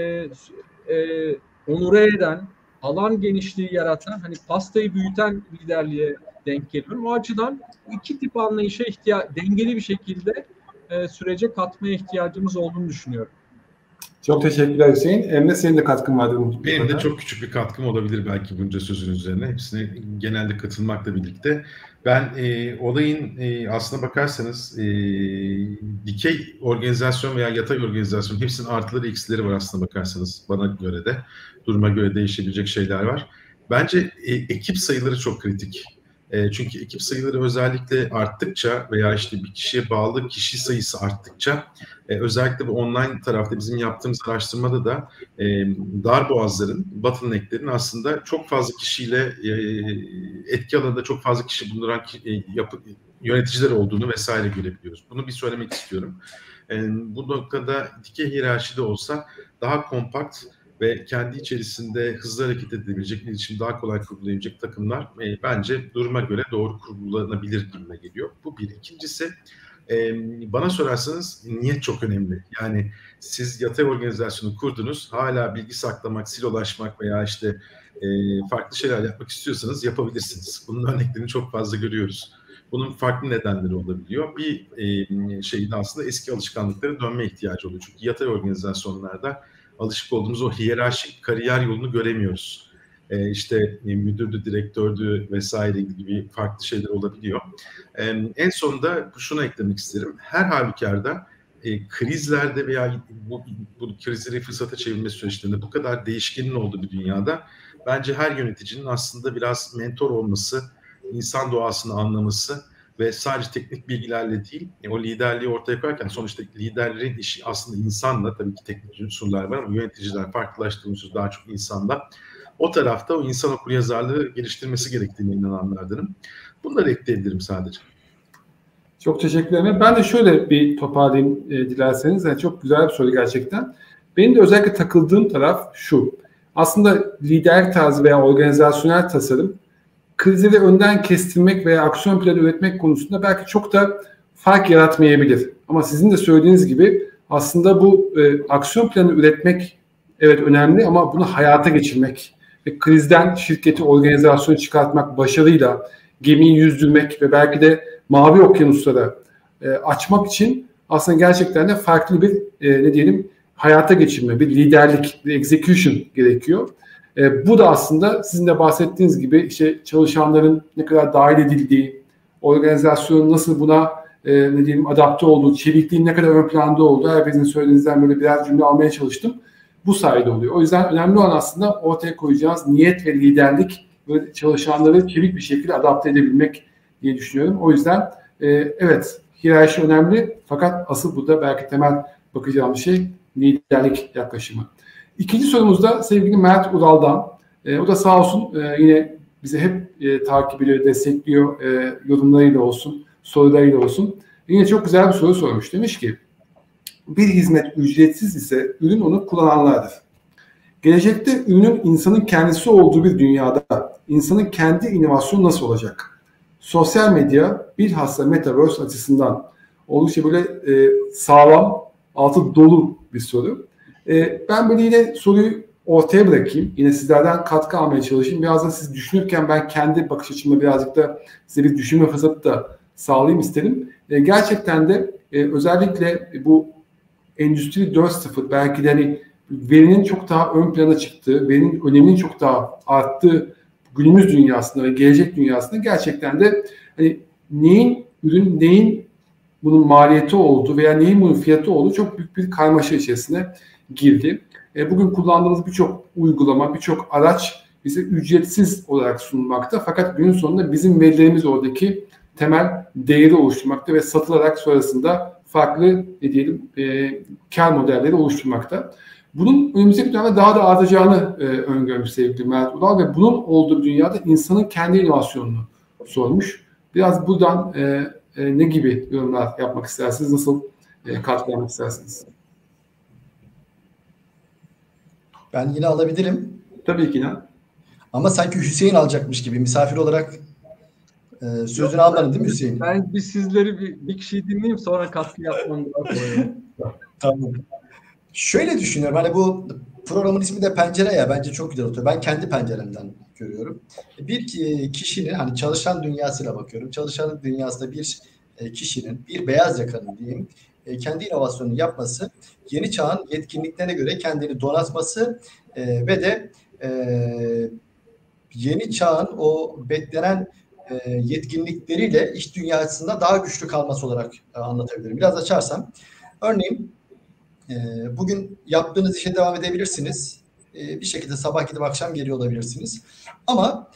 e, onure eden, alan genişliği yaratan, hani pastayı büyüten liderliğe denk geliyorum. O açıdan iki tip anlayışa ihtiyaç, dengeli bir şekilde e, sürece katmaya ihtiyacımız olduğunu düşünüyorum. Çok teşekkürler Hüseyin. Emre senin de katkın vardı. Benim de çok küçük bir katkım olabilir belki bunca sözün üzerine. Hepsine genelde katılmakla birlikte. Ben e, olayın e, aslına bakarsanız e, dikey organizasyon veya yatay organizasyon hepsinin artıları eksileri var aslına bakarsanız bana göre de. Duruma göre değişebilecek şeyler var. Bence e, ekip sayıları çok kritik. E, çünkü ekip sayıları özellikle arttıkça veya işte bir kişiye bağlı kişi sayısı arttıkça e, özellikle bu online tarafta bizim yaptığımız araştırmada da e, dar boğazların, bottlenecklerin aslında çok fazla kişiyle etki alanında çok fazla kişi bulunduran yöneticiler olduğunu vesaire görebiliyoruz. Bunu bir söylemek istiyorum. E, bu noktada dikey hiyerarşide olsa daha kompakt ve kendi içerisinde hızlı hareket edebilecek, iletişim daha kolay kurgulayabilecek takımlar e, bence duruma göre doğru kurgulanabilir gibime geliyor. Bu bir. İkincisi e, bana sorarsanız niyet çok önemli. Yani siz yatay organizasyonu kurdunuz, hala bilgi saklamak, silolaşmak veya işte e, farklı şeyler yapmak istiyorsanız yapabilirsiniz. Bunun örneklerini çok fazla görüyoruz. Bunun farklı nedenleri olabiliyor. Bir e, şeyde aslında eski alışkanlıklara dönme ihtiyacı oluyor. Çünkü yatay organizasyonlarda alışık olduğumuz o hiyerarşik kariyer yolunu göremiyoruz. E, işte e, müdürdü, direktördü vesaire gibi farklı şeyler olabiliyor. E, en sonunda şunu eklemek isterim. Her halükarda e, krizlerde veya bu, bu krizleri fırsata çevirme süreçlerinde bu kadar değişkenin olduğu bir dünyada bence her yöneticinin aslında biraz mentor olması, insan doğasını anlaması ve sadece teknik bilgilerle değil e, o liderliği ortaya koyarken sonuçta liderlerin işi aslında insanla tabii ki teknik unsurlar var ama yöneticiler farklılaştığı daha çok insanda. O tarafta o insan okur yazarlığı geliştirmesi gerektiğine inananlardanım. Bunları ekleyebilirim sadece. Çok teşekkür ederim. Ben de şöyle bir toparlayayım e, dilerseniz. Yani çok güzel bir soru gerçekten. Benim de özellikle takıldığım taraf şu. Aslında lider tarzı veya organizasyonel tasarım krizleri önden kestirmek veya aksiyon planı üretmek konusunda belki çok da fark yaratmayabilir. Ama sizin de söylediğiniz gibi aslında bu e, aksiyon planı üretmek evet önemli ama bunu hayata geçirmek ve krizden şirketi organizasyonu çıkartmak başarıyla gemiyi yüzdürmek ve belki de mavi okyanuslara e, açmak için aslında gerçekten de farklı bir e, ne diyelim hayata geçirme, bir liderlik, bir execution gerekiyor. E, bu da aslında sizin de bahsettiğiniz gibi işte çalışanların ne kadar dahil edildiği, organizasyonun nasıl buna e, ne diyelim adapte olduğu, çevikliğin ne kadar ön planda olduğu herkesin söylediğinizden böyle birer cümle almaya çalıştım. Bu sayede oluyor. O yüzden önemli olan aslında ortaya koyacağız niyet ve liderlik ve çalışanları çevik bir şekilde adapte edebilmek diye düşünüyorum. O yüzden e, evet hiyerarşi önemli fakat asıl burada belki temel bakacağımız şey liderlik yaklaşımı. İkinci sorumuz da sevgili Mert Ural'dan. E, o da sağ olsun e, yine bizi hep e, takip ediyor, destekliyor e, yorumlarıyla olsun, sorularıyla olsun. Yine çok güzel bir soru sormuş. Demiş ki bir hizmet ücretsiz ise ürün onu kullananlardır. Gelecekte ürünün insanın kendisi olduğu bir dünyada insanın kendi inovasyonu nasıl olacak? Sosyal medya bilhassa Metaverse açısından oldukça böyle e, sağlam, altı dolu bir soru. E, ben böyle yine soruyu ortaya bırakayım. Yine sizlerden katkı almaya çalışayım. Biraz da siz düşünürken ben kendi bakış açımda birazcık da size bir düşünme fırsatı da sağlayayım istedim. E, gerçekten de e, özellikle bu Endüstri 4.0 belki de hani verinin çok daha ön plana çıktığı, verinin öneminin çok daha arttığı günümüz dünyasında ve gelecek dünyasında gerçekten de hani neyin ürün neyin bunun maliyeti olduğu veya neyin bunun fiyatı olduğu çok büyük bir karmaşa içerisine girdi. E, bugün kullandığımız birçok uygulama, birçok araç bize ücretsiz olarak sunulmakta. Fakat günün sonunda bizim verilerimiz oradaki temel değeri oluşturmakta ve satılarak sonrasında farklı ne diyelim e, kar modelleri oluşturmakta. Bunun önümüzdeki dönemde daha da artacağını e, öngörmüş sevgili Mert Ural ve bunun olduğu dünyada insanın kendi inovasyonunu sormuş. Biraz buradan e, e, ne gibi yorumlar yapmak istersiniz? Nasıl e, katkı vermek istersiniz? Ben yine alabilirim. Tabii ki İnan. Ama sanki Hüseyin alacakmış gibi misafir olarak e, sözünü almadın değil mi Hüseyin? Ben bir sizleri bir, bir kişiyi dinleyeyim sonra katkı yapmam tamam. Şöyle düşünüyorum hani bu programın ismi de pencere ya bence çok güzel oturuyor. Ben kendi penceremden görüyorum. Bir kişinin hani çalışan dünyasıyla bakıyorum. Çalışan dünyasında bir e, kişinin bir beyaz yakanın diyeyim e, kendi inovasyonunu yapması, yeni çağın yetkinliklerine göre kendini donatması e, ve de yeni çağın o beklenen yetkinlikleriyle iş dünyasında daha güçlü kalması olarak anlatabilirim. Biraz açarsam. Örneğin bugün yaptığınız işe devam edebilirsiniz. Bir şekilde sabah gidip akşam geliyor olabilirsiniz. Ama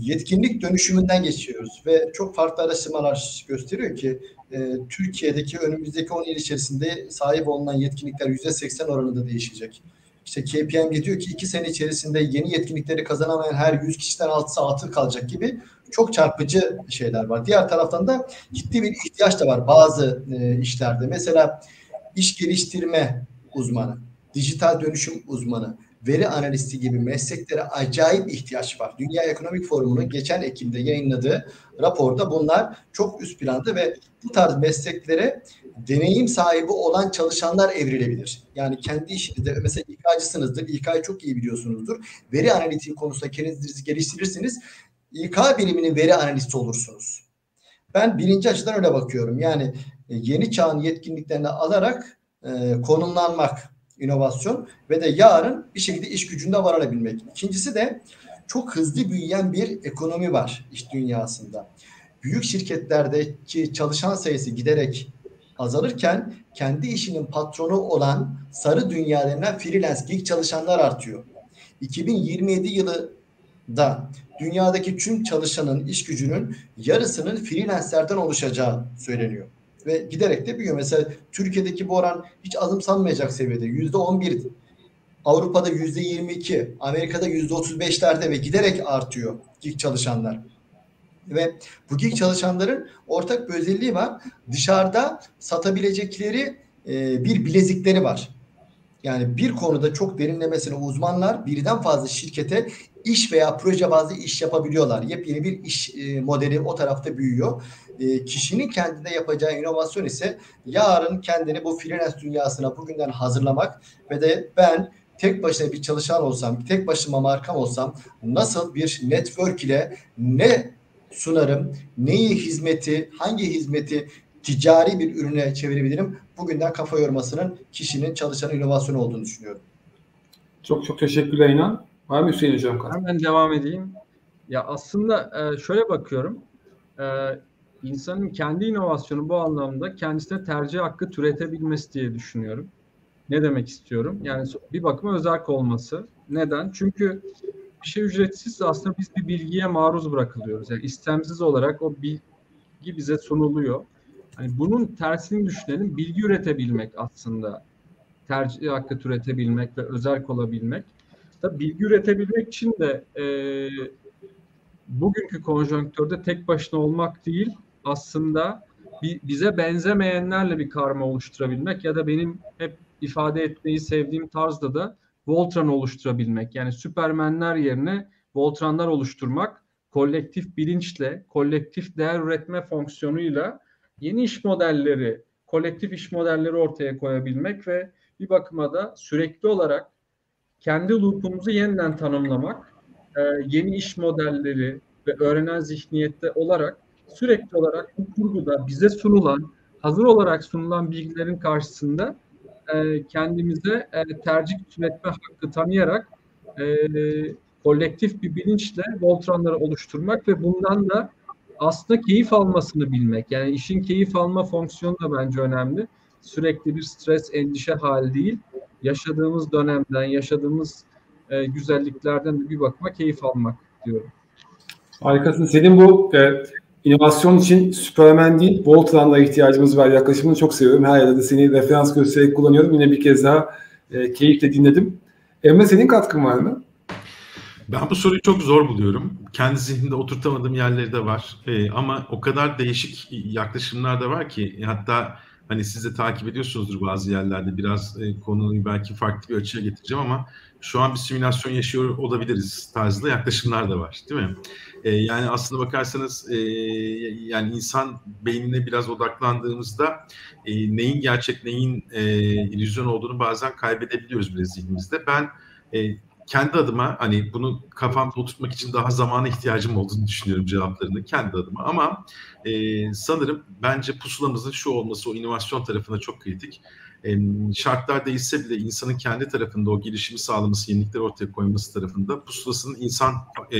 yetkinlik dönüşümünden geçiyoruz ve çok farklı araştırmalar gösteriyor ki Türkiye'deki önümüzdeki 10 yıl içerisinde sahip olunan yetkinlikler %80 oranında değişecek. İşte KPMG diyor ki 2 sene içerisinde yeni yetkinlikleri kazanamayan her 100 kişiden 6'sı atıl kalacak gibi çok çarpıcı şeyler var. Diğer taraftan da ciddi bir ihtiyaç da var bazı işlerde. Mesela iş geliştirme uzmanı, dijital dönüşüm uzmanı, veri analisti gibi mesleklere acayip ihtiyaç var. Dünya Ekonomik Forumu'nun geçen Ekim'de yayınladığı raporda bunlar çok üst planda ve bu tarz mesleklere deneyim sahibi olan çalışanlar evrilebilir. Yani kendi işinizde mesela İK'cısınızdır. İK'yı çok iyi biliyorsunuzdur. Veri analitiği konusunda kendinizi geliştirirsiniz. İK biriminin veri analisti olursunuz. Ben birinci açıdan öyle bakıyorum. Yani e, yeni çağın yetkinliklerini alarak e, konumlanmak, inovasyon ve de yarın bir şekilde iş gücünde varabilmek. İkincisi de çok hızlı büyüyen bir ekonomi var iş dünyasında. Büyük şirketlerdeki çalışan sayısı giderek azalırken kendi işinin patronu olan sarı dünya denilen freelance gig çalışanlar artıyor. 2027 yılında dünyadaki tüm çalışanın iş gücünün yarısının freelancerlerden oluşacağı söyleniyor ve giderek de büyüyor. Mesela Türkiye'deki bu oran hiç azımsanmayacak seviyede. Yüzde on bir. Avrupa'da yüzde yirmi iki. Amerika'da yüzde otuz beşlerde ve giderek artıyor gig çalışanlar. Ve bu gig çalışanların ortak bir özelliği var. Dışarıda satabilecekleri e, bir bilezikleri var. Yani bir konuda çok derinlemesine uzmanlar birden fazla şirkete iş veya proje bazlı iş yapabiliyorlar. Yepyeni bir iş e, modeli o tarafta büyüyor. E, kişinin kendinde yapacağı inovasyon ise yarın kendini bu freelance dünyasına bugünden hazırlamak ve de ben tek başına bir çalışan olsam, tek başıma markam olsam nasıl bir network ile ne sunarım, neyi hizmeti, hangi hizmeti ticari bir ürüne çevirebilirim? Bugünden kafa yormasının kişinin çalışan inovasyon olduğunu düşünüyorum. Çok çok teşekkürler İnan. Var mı Hüseyin Hocam? Hemen devam edeyim. Ya aslında e, şöyle bakıyorum. İnsanın kendi inovasyonu bu anlamda kendisine tercih hakkı türetebilmesi diye düşünüyorum. Ne demek istiyorum? Yani bir bakıma özerk olması. Neden? Çünkü bir şey ücretsiz aslında biz bir bilgiye maruz bırakılıyoruz. Yani istemsiz olarak o bilgi bize sunuluyor. Yani bunun tersini düşünelim. Bilgi üretebilmek aslında tercih hakkı türetebilmek ve özerk olabilmek. Tabii bilgi üretebilmek için de e, bugünkü konjonktörde tek başına olmak değil, aslında bize benzemeyenlerle bir karma oluşturabilmek ya da benim hep ifade etmeyi sevdiğim tarzda da Voltran oluşturabilmek. Yani Süpermenler yerine Voltranlar oluşturmak kolektif bilinçle, kolektif değer üretme fonksiyonuyla yeni iş modelleri, kolektif iş modelleri ortaya koyabilmek ve bir bakıma da sürekli olarak kendi loop'umuzu yeniden tanımlamak, e, yeni iş modelleri ve öğrenen zihniyette olarak sürekli olarak bu kurguda bize sunulan, hazır olarak sunulan bilgilerin karşısında e, kendimize e, tercih üretme hakkı tanıyarak e, kolektif bir bilinçle Voltranları oluşturmak ve bundan da aslında keyif almasını bilmek. Yani işin keyif alma fonksiyonu da bence önemli. Sürekli bir stres, endişe hali değil. Yaşadığımız dönemden, yaşadığımız e, güzelliklerden de bir bakma keyif almak diyorum. Harikasın. Senin bu e, inovasyon için Superman değil, Voltran'la ihtiyacımız var yaklaşımını çok seviyorum. Her yerde de seni referans göstererek kullanıyorum. Yine bir kez daha e, keyifle dinledim. Emre senin katkın var mı? Ben bu soruyu çok zor buluyorum. Kendi zihnimde oturtamadığım yerleri de var. Ee, ama o kadar değişik yaklaşımlar da var ki hatta hani siz de takip ediyorsunuzdur bazı yerlerde biraz e, konuyu belki farklı bir açıya getireceğim ama şu an bir simülasyon yaşıyor olabiliriz tarzında yaklaşımlar da var değil mi? E, yani aslında bakarsanız e, yani insan beynine biraz odaklandığımızda e, neyin gerçek neyin e, illüzyon olduğunu bazen kaybedebiliyoruz bile zihnimizde. Ben e, kendi adıma hani bunu kafamda oturtmak için daha zamana ihtiyacım olduğunu düşünüyorum cevaplarını kendi adıma ama e, sanırım bence pusulamızın şu olması o inovasyon tarafında çok kritik. E, şartlar değişse bile insanın kendi tarafında o gelişimi sağlaması, yenilikler ortaya koyması tarafında pusulasının insan e,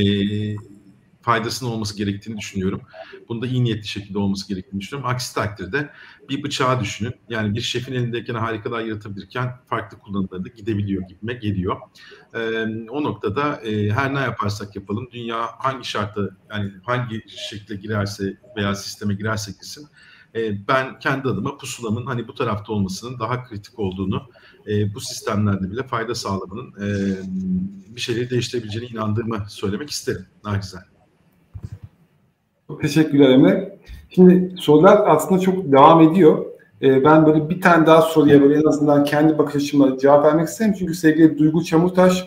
faydasının olması gerektiğini düşünüyorum. Bunda iyi niyetli şekilde olması gerektiğini düşünüyorum. Aksi takdirde bir bıçağı düşünün. Yani bir şefin elindeyken harikalar yaratabilirken farklı kullanımlarda gidebiliyor gibime geliyor. Ee, o noktada e, her ne yaparsak yapalım dünya hangi şartta yani hangi şekilde girerse veya sisteme girerse girsin e, ben kendi adıma pusulanın hani bu tarafta olmasının daha kritik olduğunu e, bu sistemlerde bile fayda sağlamanın e, bir şeyleri değiştirebileceğine inandığımı söylemek isterim. Nacizane. Çok teşekkürler Emre. Şimdi sorular aslında çok devam ediyor. Ee, ben böyle bir tane daha soruya böyle en azından kendi bakış açımla cevap vermek isterim. Çünkü sevgili Duygu Çamurtaş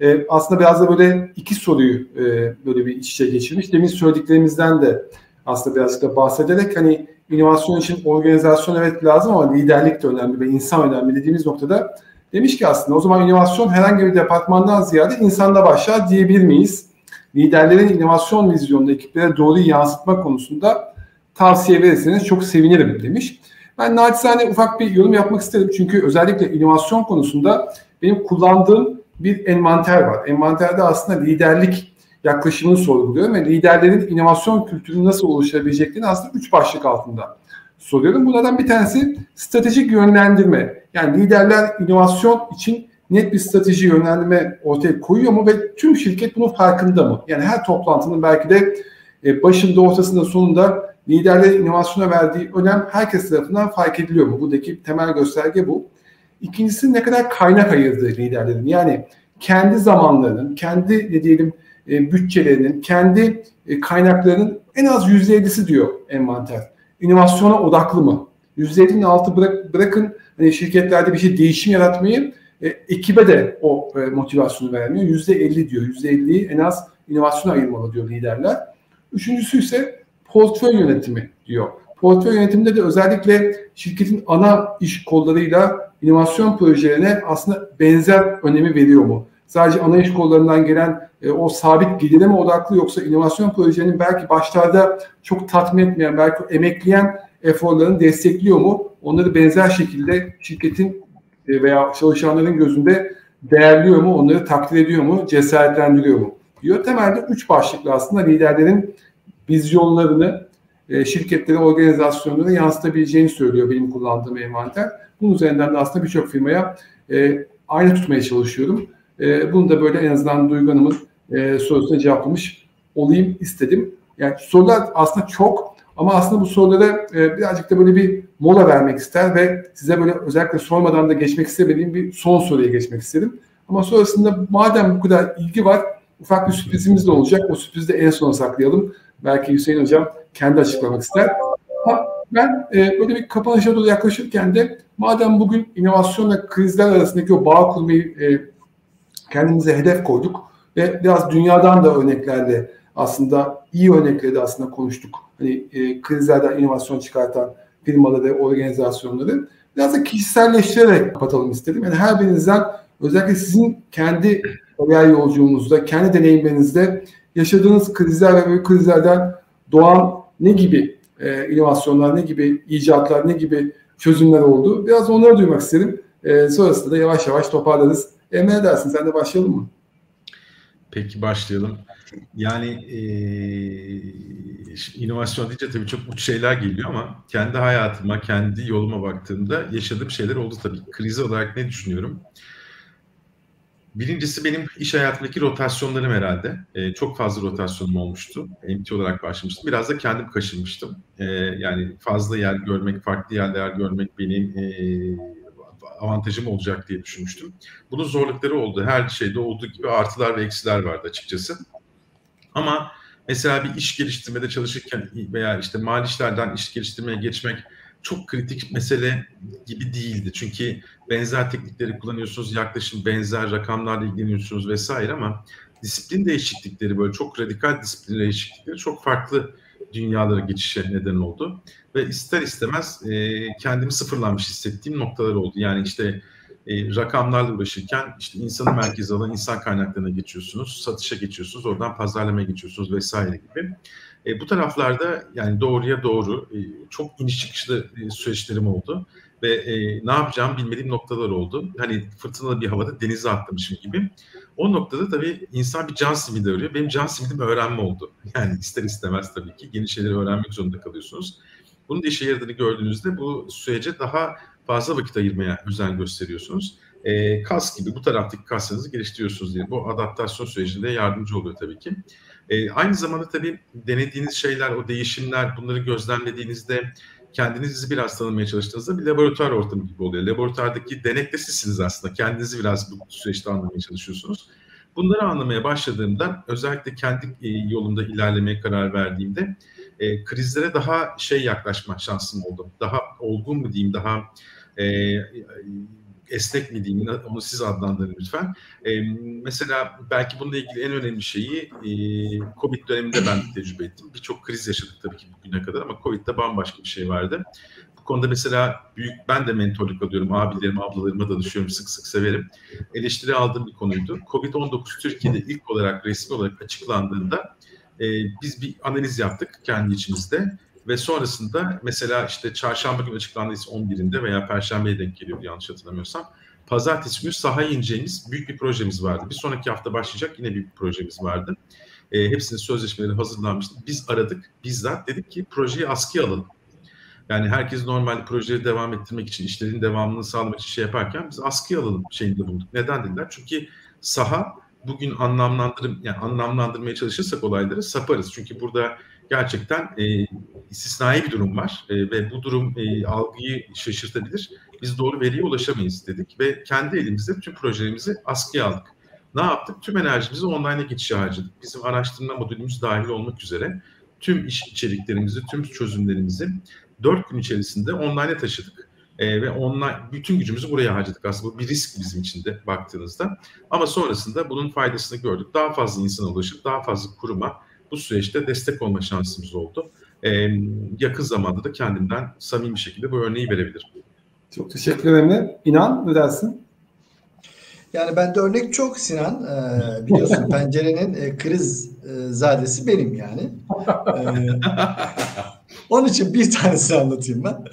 e, aslında biraz da böyle iki soruyu e, böyle bir iç içe geçirmiş. Demin söylediklerimizden de aslında birazcık da bahsederek hani inovasyon için organizasyon evet lazım ama liderlik de önemli ve insan önemli dediğimiz noktada demiş ki aslında o zaman inovasyon herhangi bir departmandan ziyade insanda başlar diyebilir miyiz? Liderlerin inovasyon vizyonunu ekiplere doğru yansıtma konusunda tavsiye verirseniz çok sevinirim demiş. Ben naçizane ufak bir yorum yapmak isterim. Çünkü özellikle inovasyon konusunda benim kullandığım bir envanter var. Envanterde aslında liderlik yaklaşımını sorguluyorum ve liderlerin inovasyon kültürü nasıl oluşabileceklerini aslında üç başlık altında soruyorum. Bunlardan bir tanesi stratejik yönlendirme. Yani liderler inovasyon için net bir strateji yönlendirme ortaya koyuyor mu ve tüm şirket bunun farkında mı? Yani her toplantının belki de e, başında, ortasında, sonunda liderlerin inovasyona verdiği önem herkes tarafından fark ediliyor mu? Buradaki temel gösterge bu. İkincisi ne kadar kaynak ayırdığı liderlerin. Yani kendi zamanlarının, kendi ne diyelim e, bütçelerinin, kendi e, kaynaklarının en az %50'si diyor envanter. İnovasyona odaklı mı? %50'nin altı bırak, bırakın hani şirketlerde bir şey değişim yaratmayı e, ekibe de o e, motivasyonu vermiyor. Yüzde elli diyor. Yüzde elliyi en az inovasyona ayırmalı diyor liderler. Üçüncüsü ise portföy yönetimi diyor. Portföy yönetiminde de özellikle şirketin ana iş kollarıyla inovasyon projelerine aslında benzer önemi veriyor mu? Sadece ana iş kollarından gelen e, o sabit gelire mi odaklı yoksa inovasyon projelerinin belki başlarda çok tatmin etmeyen, belki emekleyen eforlarını destekliyor mu? Onları benzer şekilde şirketin veya çalışanların gözünde değerliyor mu, onları takdir ediyor mu, cesaretlendiriyor mu diyor. Temelde üç başlıklı aslında liderlerin vizyonlarını e, şirketlere, organizasyonlara yansıtabileceğini söylüyor benim kullandığım envanter. Bunun üzerinden de aslında birçok firmaya e, aynı tutmaya çalışıyorum. E, bunu da böyle en azından Duygu Hanım'ın e, sorusuna cevaplamış olayım istedim. Yani sorular aslında çok ama aslında bu sorulara e, birazcık da böyle bir mola vermek ister ve size böyle özellikle sormadan da geçmek istemediğim bir son soruya geçmek istedim. Ama sonrasında madem bu kadar ilgi var ufak bir sürprizimiz de olacak. O sürprizi de en sona saklayalım. Belki Hüseyin Hocam kendi açıklamak ister. Ama Ben e, böyle bir kapanışa doğru yaklaşırken de madem bugün inovasyon ve krizler arasındaki o bağ kurmayı e, kendimize hedef koyduk ve biraz dünyadan da örneklerle aslında iyi örnekleri de aslında konuştuk. Hani e, krizlerden inovasyon çıkartan firmaları ve organizasyonları biraz da kişiselleştirerek kapatalım istedim. Yani her birinizden özellikle sizin kendi kariyer yolculuğunuzda, kendi deneyimlerinizde yaşadığınız krizler ve böyle krizlerden doğan ne gibi e, inovasyonlar, ne gibi icatlar, ne gibi çözümler oldu. Biraz onları duymak isterim. E, sonrasında da yavaş yavaş toparlarız. Emre dersin, sen de başlayalım mı? Peki başlayalım. Yani e, inovasyon deyince tabii çok uç şeyler geliyor ama kendi hayatıma, kendi yoluma baktığımda yaşadığım şeyler oldu tabii. Kriz olarak ne düşünüyorum? Birincisi benim iş hayatındaki rotasyonlarım herhalde. E, çok fazla rotasyonum olmuştu. MT olarak başlamıştım. Biraz da kendim kaşınmıştım. E, yani fazla yer görmek, farklı yerler görmek benim e, avantajım olacak diye düşünmüştüm. Bunun zorlukları oldu. Her şeyde olduğu gibi artılar ve eksiler vardı açıkçası. Ama mesela bir iş geliştirmede çalışırken veya işte mali işlerden iş geliştirmeye geçmek çok kritik mesele gibi değildi. Çünkü benzer teknikleri kullanıyorsunuz, yaklaşım benzer rakamlarla ilgileniyorsunuz vesaire ama disiplin değişiklikleri böyle çok radikal disiplin değişiklikleri çok farklı dünyalara geçişe neden oldu. Ve ister istemez e, kendimi sıfırlanmış hissettiğim noktalar oldu. Yani işte e, rakamlarla uğraşırken işte insanı merkeze alan insan kaynaklarına geçiyorsunuz, satışa geçiyorsunuz, oradan pazarlamaya geçiyorsunuz vesaire gibi. E, bu taraflarda yani doğruya doğru e, çok iniş çıkışlı e, süreçlerim oldu ve e, ne yapacağım bilmediğim noktalar oldu. Hani fırtınalı bir havada denize atlamışım gibi. O noktada tabii insan bir can simidi arıyor. Benim can simidim öğrenme oldu. (laughs) Yani ister istemez tabii ki yeni şeyleri öğrenmek zorunda kalıyorsunuz. Bunun da işe yaradığını gördüğünüzde bu sürece daha fazla vakit ayırmaya özen gösteriyorsunuz. E, kas gibi bu taraftaki kaslarınızı geliştiriyorsunuz diye. Bu adaptasyon sürecinde yardımcı oluyor tabii ki. E, aynı zamanda tabii denediğiniz şeyler, o değişimler, bunları gözlemlediğinizde kendinizi biraz tanımaya çalıştığınızda bir laboratuvar ortamı gibi oluyor. Laboratuvardaki denekte sizsiniz aslında. Kendinizi biraz bu süreçte anlamaya çalışıyorsunuz. Bunları anlamaya başladığımda özellikle kendi e, yolunda ilerlemeye karar verdiğimde e, krizlere daha şey yaklaşma şansım oldu. Daha olgun mu diyeyim, daha e, esnek mi diyeyim onu siz adlandırın lütfen. E, mesela belki bununla ilgili en önemli şeyi e, Covid döneminde ben (clears throat) tecrübe ettim. Birçok kriz yaşadık tabii ki bugüne kadar ama Covid'de bambaşka bir şey vardı. Bu konuda mesela büyük ben de mentorluk alıyorum. Abilerime, ablalarıma danışıyorum. Sık sık severim. Eleştiri aldığım bir konuydu. Covid-19 Türkiye'de ilk olarak resmi olarak açıklandığında e, biz bir analiz yaptık kendi içimizde ve sonrasında mesela işte çarşamba günü açıklandıysa 11'inde veya perşembeye denk geliyor yanlış hatırlamıyorsam. Pazartesi günü sahaya ineceğimiz büyük bir projemiz vardı. Bir sonraki hafta başlayacak yine bir projemiz vardı. E, hepsinin sözleşmeleri hazırlanmıştı. Biz aradık bizzat dedik ki projeyi askıya alalım. Yani herkes normalde projeyi devam ettirmek için, işlerin devamını sağlamak için şey yaparken biz askıya alalım şeyinde bulduk. Neden dediler? Çünkü saha bugün anlamlandırım yani anlamlandırmaya çalışırsak olayları saparız. Çünkü burada gerçekten e, istisnai bir durum var e, ve bu durum e, algıyı şaşırtabilir. Biz doğru veriye ulaşamayız dedik ve kendi elimizde tüm projelerimizi askıya aldık. Ne yaptık? Tüm enerjimizi online'a geçişe harcadık. Bizim araştırma modülümüz dahil olmak üzere tüm iş içeriklerimizi, tüm çözümlerimizi dört gün içerisinde online'a taşıdık. E, ve online bütün gücümüzü buraya harcadık aslında. Bu bir risk bizim için de baktığınızda. Ama sonrasında bunun faydasını gördük. Daha fazla insana ulaşıp daha fazla kuruma bu süreçte destek olma şansımız oldu. E, yakın zamanda da kendimden samimi bir şekilde bu örneği verebilirim. Çok teşekkür ederim. İnan ne dersin? Yani ben de örnek çok Sinan. Ee, biliyorsun (laughs) pencerenin e, kriz e, zadesi benim yani. Ee, onun için bir tanesini anlatayım ben.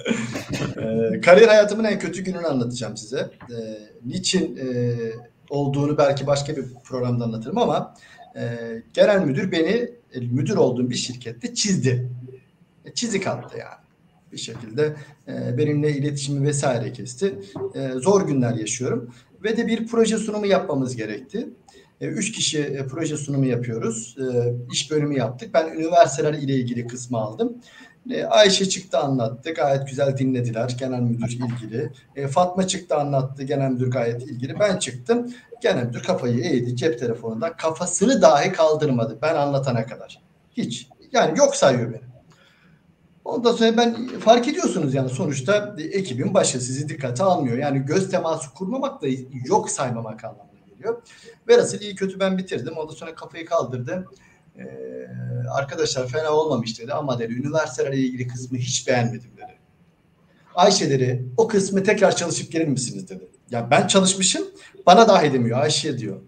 Ee, kariyer hayatımın en kötü gününü anlatacağım size. Ee, niçin e, olduğunu belki başka bir programda anlatırım ama e, genel müdür beni e, müdür olduğum bir şirkette çizdi. E, çizik attı yani bir şekilde e, benimle iletişimi vesaire kesti. E, zor günler yaşıyorum ve de bir proje sunumu yapmamız gerekti. E, üç kişi e, proje sunumu yapıyoruz. E, iş bölümü yaptık. Ben üniversiteler ile ilgili kısmı aldım. E, Ayşe çıktı anlattı. Gayet güzel dinlediler. Genel müdür ilgili. E, Fatma çıktı anlattı. Genel müdür gayet ilgili. Ben çıktım. Genel müdür kafayı eğdi cep telefonunda. Kafasını dahi kaldırmadı ben anlatana kadar. Hiç. Yani yok sayıyor beni. Ondan sonra ben fark ediyorsunuz yani sonuçta ekibin başı sizi dikkate almıyor. Yani göz teması kurmamak da yok saymamak anlamına geliyor. Velhasıl iyi kötü ben bitirdim. Ondan sonra kafayı kaldırdım. Ee, arkadaşlar fena olmamış dedi ama dedi üniversitelerle ilgili kısmı hiç beğenmedim dedi. Ayşe dedi o kısmı tekrar çalışıp gelir misiniz dedi. Ya ben çalışmışım bana dahi demiyor Ayşe diyor.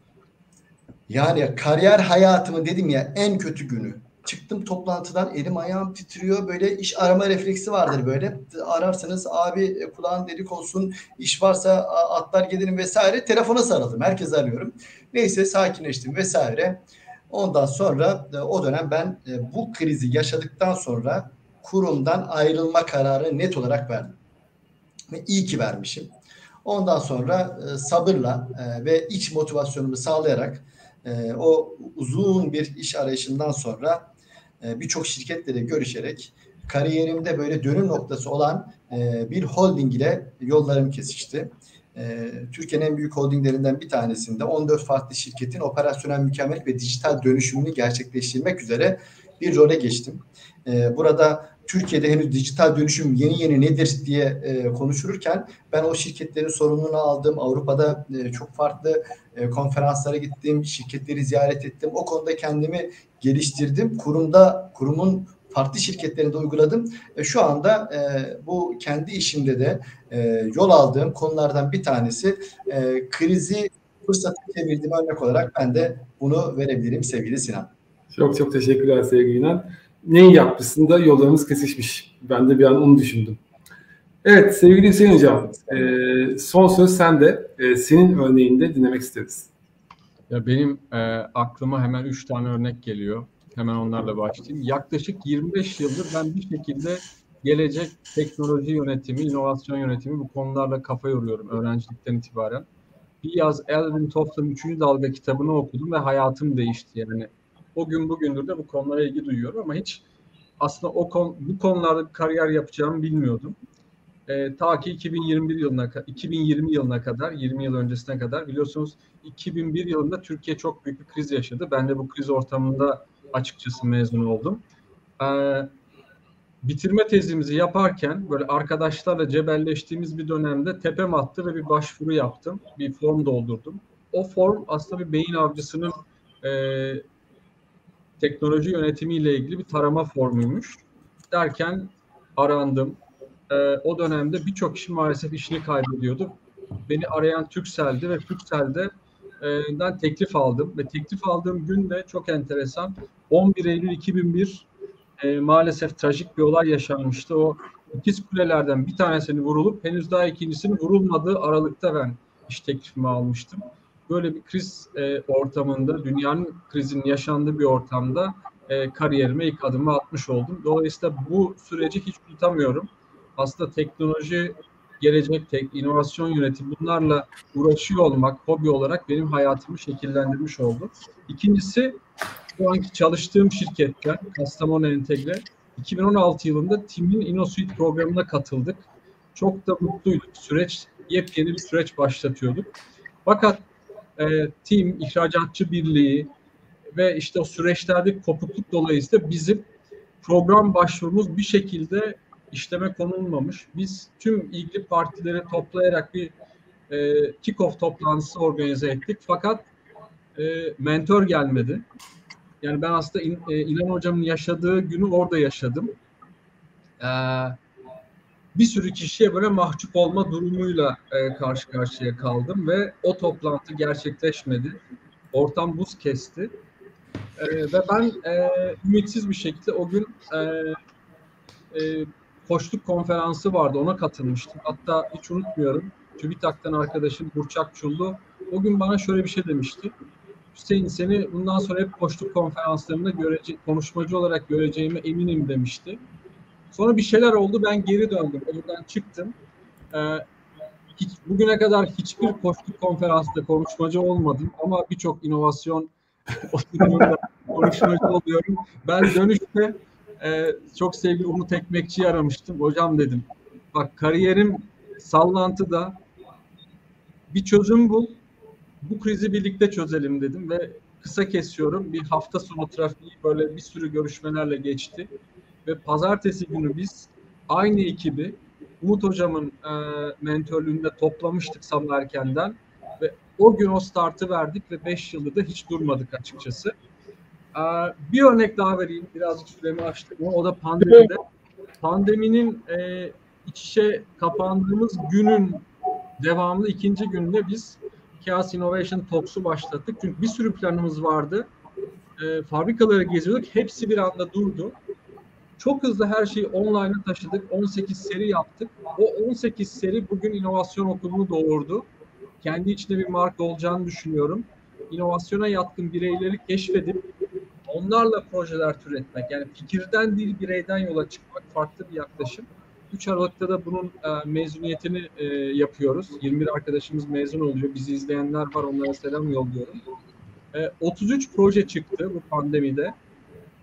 Yani kariyer hayatımı dedim ya en kötü günü. Çıktım toplantıdan elim ayağım titriyor. Böyle iş arama refleksi vardır böyle. Ararsanız abi e, kulağın delik olsun iş varsa atlar gelirim vesaire. Telefona sarıldım. Herkes arıyorum. Neyse sakinleştim vesaire. Ondan sonra e, o dönem ben e, bu krizi yaşadıktan sonra kurumdan ayrılma kararı net olarak verdim. Ve iyi ki vermişim. Ondan sonra sabırla ve iç motivasyonumu sağlayarak o uzun bir iş arayışından sonra e, birçok şirketle de görüşerek kariyerimde böyle dönüm noktası olan e, bir holding ile yollarım kesişti. E, Türkiye'nin en büyük holdinglerinden bir tanesinde 14 farklı şirketin operasyonel mükemmel ve dijital dönüşümünü gerçekleştirmek üzere bir role geçtim. Burada Türkiye'de henüz dijital dönüşüm yeni yeni nedir diye e, konuşulurken ben o şirketlerin sorumluluğunu aldım. Avrupa'da e, çok farklı e, konferanslara gittim, şirketleri ziyaret ettim. O konuda kendimi geliştirdim. Kurumda kurumun farklı şirketlerinde uyguladım. E, şu anda e, bu kendi işimde de e, yol aldığım konulardan bir tanesi e, krizi fırsatı çevirdiğim örnek olarak ben de bunu verebilirim sevgili Sinan. Çok çok teşekkürler sevgili İnan neyi yapmışsın da yollarımız kesişmiş. Ben de bir an onu düşündüm. Evet sevgili Hüseyin Hocam, e, son söz sende. E, senin örneğinde dinlemek isteriz. Ya benim e, aklıma hemen üç tane örnek geliyor. Hemen onlarla başlayayım. Yaklaşık 25 yıldır ben bir şekilde gelecek teknoloji yönetimi, inovasyon yönetimi bu konularla kafa yoruyorum öğrencilikten itibaren. Bir yaz Elvin Toft'un 3. dalga kitabını okudum ve hayatım değişti. Yani o gün bugündür de bu konulara ilgi duyuyorum ama hiç aslında o konu, bu konularda bir kariyer yapacağımı bilmiyordum. E, ta ki 2021 yılına 2020 yılına kadar, 20 yıl öncesine kadar biliyorsunuz 2001 yılında Türkiye çok büyük bir kriz yaşadı. Ben de bu kriz ortamında açıkçası mezun oldum. E, bitirme tezimizi yaparken böyle arkadaşlarla cebelleştiğimiz bir dönemde tepem attı ve bir başvuru yaptım. Bir form doldurdum. O form aslında bir beyin avcısının e, teknoloji yönetimiyle ilgili bir tarama formuymuş. Derken arandım. E, o dönemde birçok kişi maalesef işini kaybediyordu. Beni arayan Türksel'di ve Türksel'de den teklif aldım ve teklif aldığım gün de çok enteresan 11 Eylül 2001 e, maalesef trajik bir olay yaşanmıştı. O ikiz kulelerden bir tanesini vurulup henüz daha ikincisinin vurulmadığı aralıkta ben iş teklifimi almıştım böyle bir kriz e, ortamında, dünyanın krizinin yaşandığı bir ortamda e, kariyerime ilk adımı atmış oldum. Dolayısıyla bu süreci hiç unutamıyorum. Aslında teknoloji, gelecek, tek, inovasyon yönetimi bunlarla uğraşıyor olmak hobi olarak benim hayatımı şekillendirmiş oldu. İkincisi şu anki çalıştığım şirketten Kastamonu Entegre 2016 yılında TİM'in InnoSuite programına katıldık. Çok da mutluyduk. Süreç yepyeni bir süreç başlatıyorduk. Fakat e, team, ihracatçı birliği ve işte o süreçlerdeki kopukluk dolayısıyla bizim program başvurumuz bir şekilde işleme konulmamış. Biz tüm ilgili partileri toplayarak bir e, kick-off toplantısı organize ettik. Fakat e, mentor gelmedi. Yani ben aslında İn, e, İlhan Hocam'ın yaşadığı günü orada yaşadım. E, bir sürü kişiye böyle mahcup olma durumuyla e, karşı karşıya kaldım ve o toplantı gerçekleşmedi. Ortam buz kesti. E, ve ben e, ümitsiz bir şekilde o gün e, e, koçluk konferansı vardı ona katılmıştım. Hatta hiç unutmuyorum. TÜBİTAK'tan arkadaşım Burçak Çullu o gün bana şöyle bir şey demişti. Hüseyin seni bundan sonra hep koçluk konferanslarında görece konuşmacı olarak göreceğime eminim demişti. Sonra bir şeyler oldu. Ben geri döndüm. Oradan çıktım. Ee, hiç, bugüne kadar hiçbir koştuk konferansta konuşmacı olmadım ama birçok inovasyon (laughs) konuşmacı oluyorum. Ben dönüşte e, çok sevgili Umut Ekmekçi'yi aramıştım. Hocam dedim bak kariyerim sallantıda bir çözüm bul. Bu krizi birlikte çözelim dedim ve kısa kesiyorum. Bir hafta sonu trafiği böyle bir sürü görüşmelerle geçti. ve pazartesi günü biz aynı ekibi Umut Hocam'ın e, mentörlüğünde toplamıştık sabah erkenden ve o gün o startı verdik ve 5 yıldır da hiç durmadık açıkçası. Bir örnek daha vereyim. Birazcık süremi açtık ama o da pandemide. Pandeminin e, iç içe kapandığımız günün devamlı ikinci günde biz Chaos Innovation Talks'u başlattık. Çünkü bir sürü planımız vardı. E, fabrikalara geziyorduk. Hepsi bir anda durdu. Çok hızlı her şeyi online'a taşıdık. 18 seri yaptık. O 18 seri bugün inovasyon okulunu doğurdu. Kendi içinde bir marka olacağını düşünüyorum. İnovasyona yatkın bireyleri keşfedip onlarla projeler türetmek. Yani fikirden değil bireyden yola çıkmak farklı bir yaklaşım. 3 Aralık'ta da bunun e, mezuniyetini e, yapıyoruz. 21 arkadaşımız mezun oluyor. Bizi izleyenler var. Onlara selam yolluyorum. E, 33 proje çıktı bu pandemide.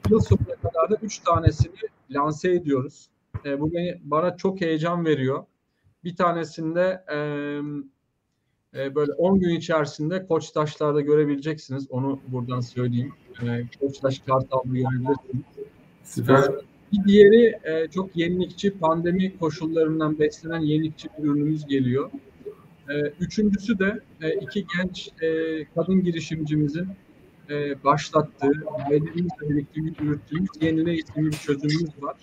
Yıl sonuna kadar da 3 tanesini lanse ediyoruz. E, bu beni, bana çok heyecan veriyor. Bir tanesinde e, e, böyle 10 gün içerisinde Koçtaşlar'da görebileceksiniz. Onu buradan söyleyeyim. E, Koçtaş Kartal'da görebilirsiniz. Süper. Bir diğeri e, çok yenilikçi, pandemi koşullarından beslenen yenilikçi bir ürünümüz geliyor. E, üçüncüsü de e, iki genç e, kadın girişimcimizin e, başlattığı, ailemizle birlikte yürüttüğümüz Yenile isimli bir çözümümüz var.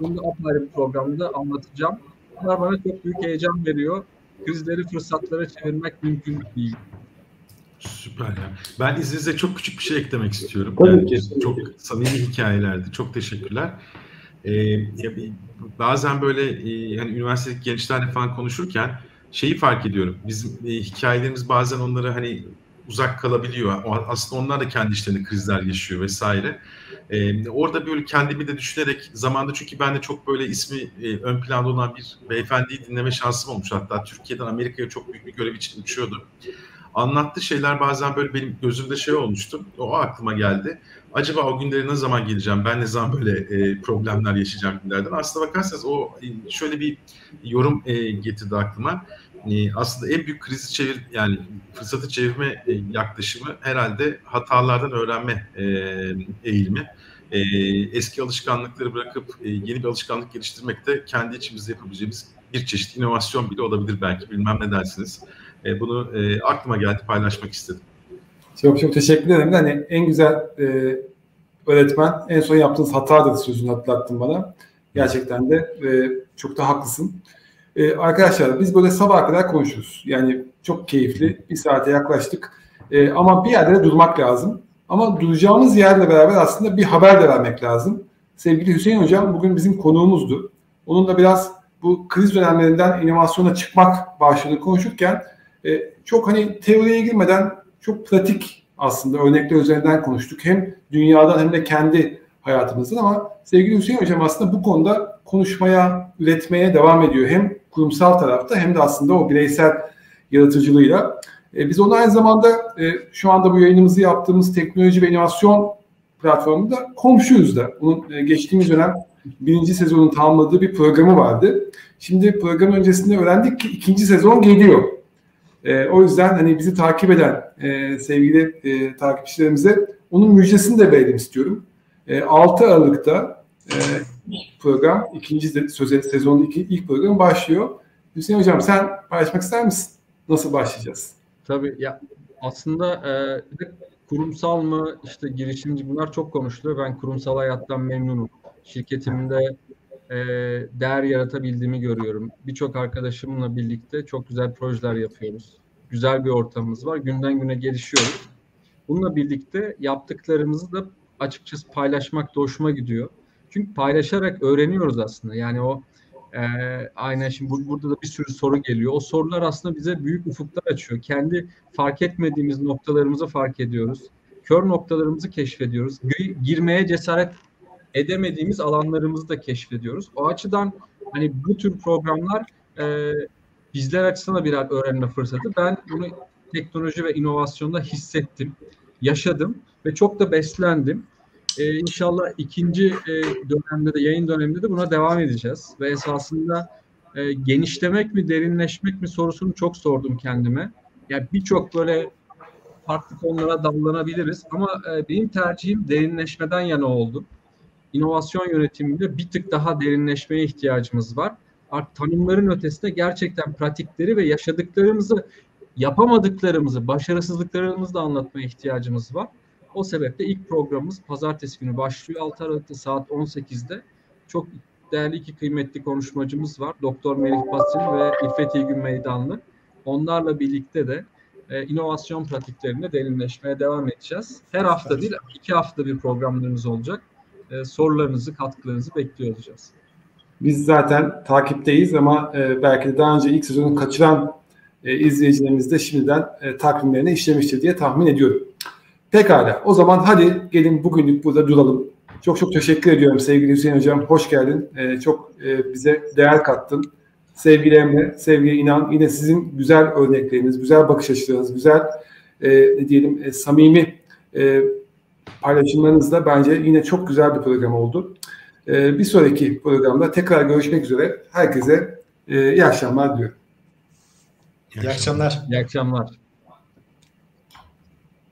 Bunu da apayrı bir programda anlatacağım. Bunlar bana çok büyük heyecan veriyor. Krizleri fırsatlara çevirmek mümkün değil. Süper ya. Ben izninizle çok küçük bir şey eklemek istiyorum. Tabii yani ki. Çok samimi hikayelerdi. Çok teşekkürler. Ee, bazen böyle e, hani üniversitedeki gençlerle falan konuşurken şeyi fark ediyorum. Bizim e, hikayelerimiz bazen onları hani uzak kalabiliyor. Aslında onlar da kendi işlerinde krizler yaşıyor vesaire. Ee, orada böyle kendimi de düşünerek zamanda çünkü ben de çok böyle ismi e, ön planda olan bir beyefendiyi dinleme şansım olmuş. Hatta Türkiye'den Amerika'ya çok büyük bir görev için uçuyordu anlattığı şeyler bazen böyle benim gözümde şey olmuştu. O aklıma geldi. Acaba o günlere ne zaman geleceğim? Ben ne zaman böyle e, problemler yaşayacağım günlerden? Aslında bakarsanız o e, şöyle bir yorum e, getirdi aklıma. E, aslında en büyük krizi çevir yani fırsatı çevirme e, yaklaşımı herhalde hatalardan öğrenme e, eğilimi. E, eski alışkanlıkları bırakıp e, yeni bir alışkanlık geliştirmekte kendi içimizde yapabileceğimiz bir çeşit inovasyon bile olabilir belki. Bilmem ne dersiniz. E, bunu e, aklıma geldi paylaşmak istedim. Çok çok teşekkür ederim. Hani en güzel e, öğretmen en son yaptığınız hata dedi sözünü hatırlattın bana. Gerçekten de e, çok da haklısın. E, arkadaşlar biz böyle sabah kadar konuşuruz. Yani çok keyifli. Bir saate yaklaştık. E, ama bir yerde de durmak lazım. Ama duracağımız yerle beraber aslında bir haber de vermek lazım. Sevgili Hüseyin Hocam bugün bizim konuğumuzdu. Onunla biraz bu kriz dönemlerinden inovasyona çıkmak başlığını konuşurken e, çok hani teoriye girmeden çok pratik aslında örnekler üzerinden konuştuk. Hem dünyadan hem de kendi hayatımızdan ama sevgili Hüseyin Hocam aslında bu konuda konuşmaya, üretmeye devam ediyor. Hem kurumsal tarafta hem de aslında o bireysel yaratıcılığıyla. E, biz onu aynı zamanda e, şu anda bu yayınımızı yaptığımız teknoloji ve inovasyon platformunda komşuyuz da. Bunun e, geçtiğimiz dönem birinci sezonun tamamladığı bir programı vardı. Şimdi program öncesinde öğrendik ki ikinci sezon geliyor. E, o yüzden hani bizi takip eden e, sevgili e, takipçilerimize onun müjdesini de verelim istiyorum. E, 6 Aralık'ta e, program ikinci söze, sezonun iki, ilk program başlıyor. Hüseyin Hocam sen paylaşmak ister misin? Nasıl başlayacağız? Tabii ya aslında e, kurumsal mı işte girişimci bunlar çok konuşuluyor. Ben kurumsal hayattan memnunum. Şirketimde e, değer yaratabildiğimi görüyorum. Birçok arkadaşımla birlikte çok güzel projeler yapıyoruz. Güzel bir ortamımız var. Günden güne gelişiyoruz. Bununla birlikte yaptıklarımızı da açıkçası paylaşmak da hoşuma gidiyor. Çünkü paylaşarak öğreniyoruz aslında. Yani o e, aynen şimdi bu, burada da bir sürü soru geliyor. O sorular aslında bize büyük ufuklar açıyor. Kendi fark etmediğimiz noktalarımızı fark ediyoruz. Kör noktalarımızı keşfediyoruz. Girmeye cesaret edemediğimiz alanlarımızı da keşfediyoruz. O açıdan hani bu tür programlar e, bizler açısından birer öğrenme fırsatı. Ben bunu teknoloji ve inovasyonda hissettim, yaşadım ve çok da beslendim. Ee, inşallah ikinci e, dönemde de yayın döneminde de buna devam edeceğiz ve esasında e, genişlemek mi derinleşmek mi sorusunu çok sordum kendime. Yani birçok böyle farklı konulara dallanabiliriz ama e, benim tercihim derinleşmeden yana oldu. İnovasyon yönetiminde bir tık daha derinleşmeye ihtiyacımız var. Artık tanımların ötesinde gerçekten pratikleri ve yaşadıklarımızı, yapamadıklarımızı, başarısızlıklarımızı da anlatmaya ihtiyacımız var. O sebeple ilk programımız pazartesi günü başlıyor. 6 Aralık'ta saat 18'de. Çok değerli iki kıymetli konuşmacımız var. Doktor Melih Basil ve İffet İlgün Meydanlı. Onlarla birlikte de e, inovasyon pratiklerinde derinleşmeye devam edeceğiz. Her hafta değil, iki hafta bir programlarımız olacak. E, sorularınızı, katkılarınızı bekliyor olacağız. Biz zaten takipteyiz ama e, belki de daha önce ilk sezonu kaçıran e, izleyicilerimiz de şimdiden e, takvimlerine işlemiştir diye tahmin ediyorum. Pekala. O zaman hadi gelin bugünlük burada duralım. Çok çok teşekkür ediyorum sevgili Hüseyin Hocam. Hoş geldin. E, çok e, bize değer kattın. Sevgili Emre, sevgili İnan, yine sizin güzel örnekleriniz, güzel bakış açılarınız, güzel e, ne diyelim e, samimi e, paylaşımlarınızla bence yine çok güzel bir program oldu. E, bir sonraki programda tekrar görüşmek üzere. Herkese e, iyi akşamlar diliyorum. İyi akşamlar. İyi akşamlar.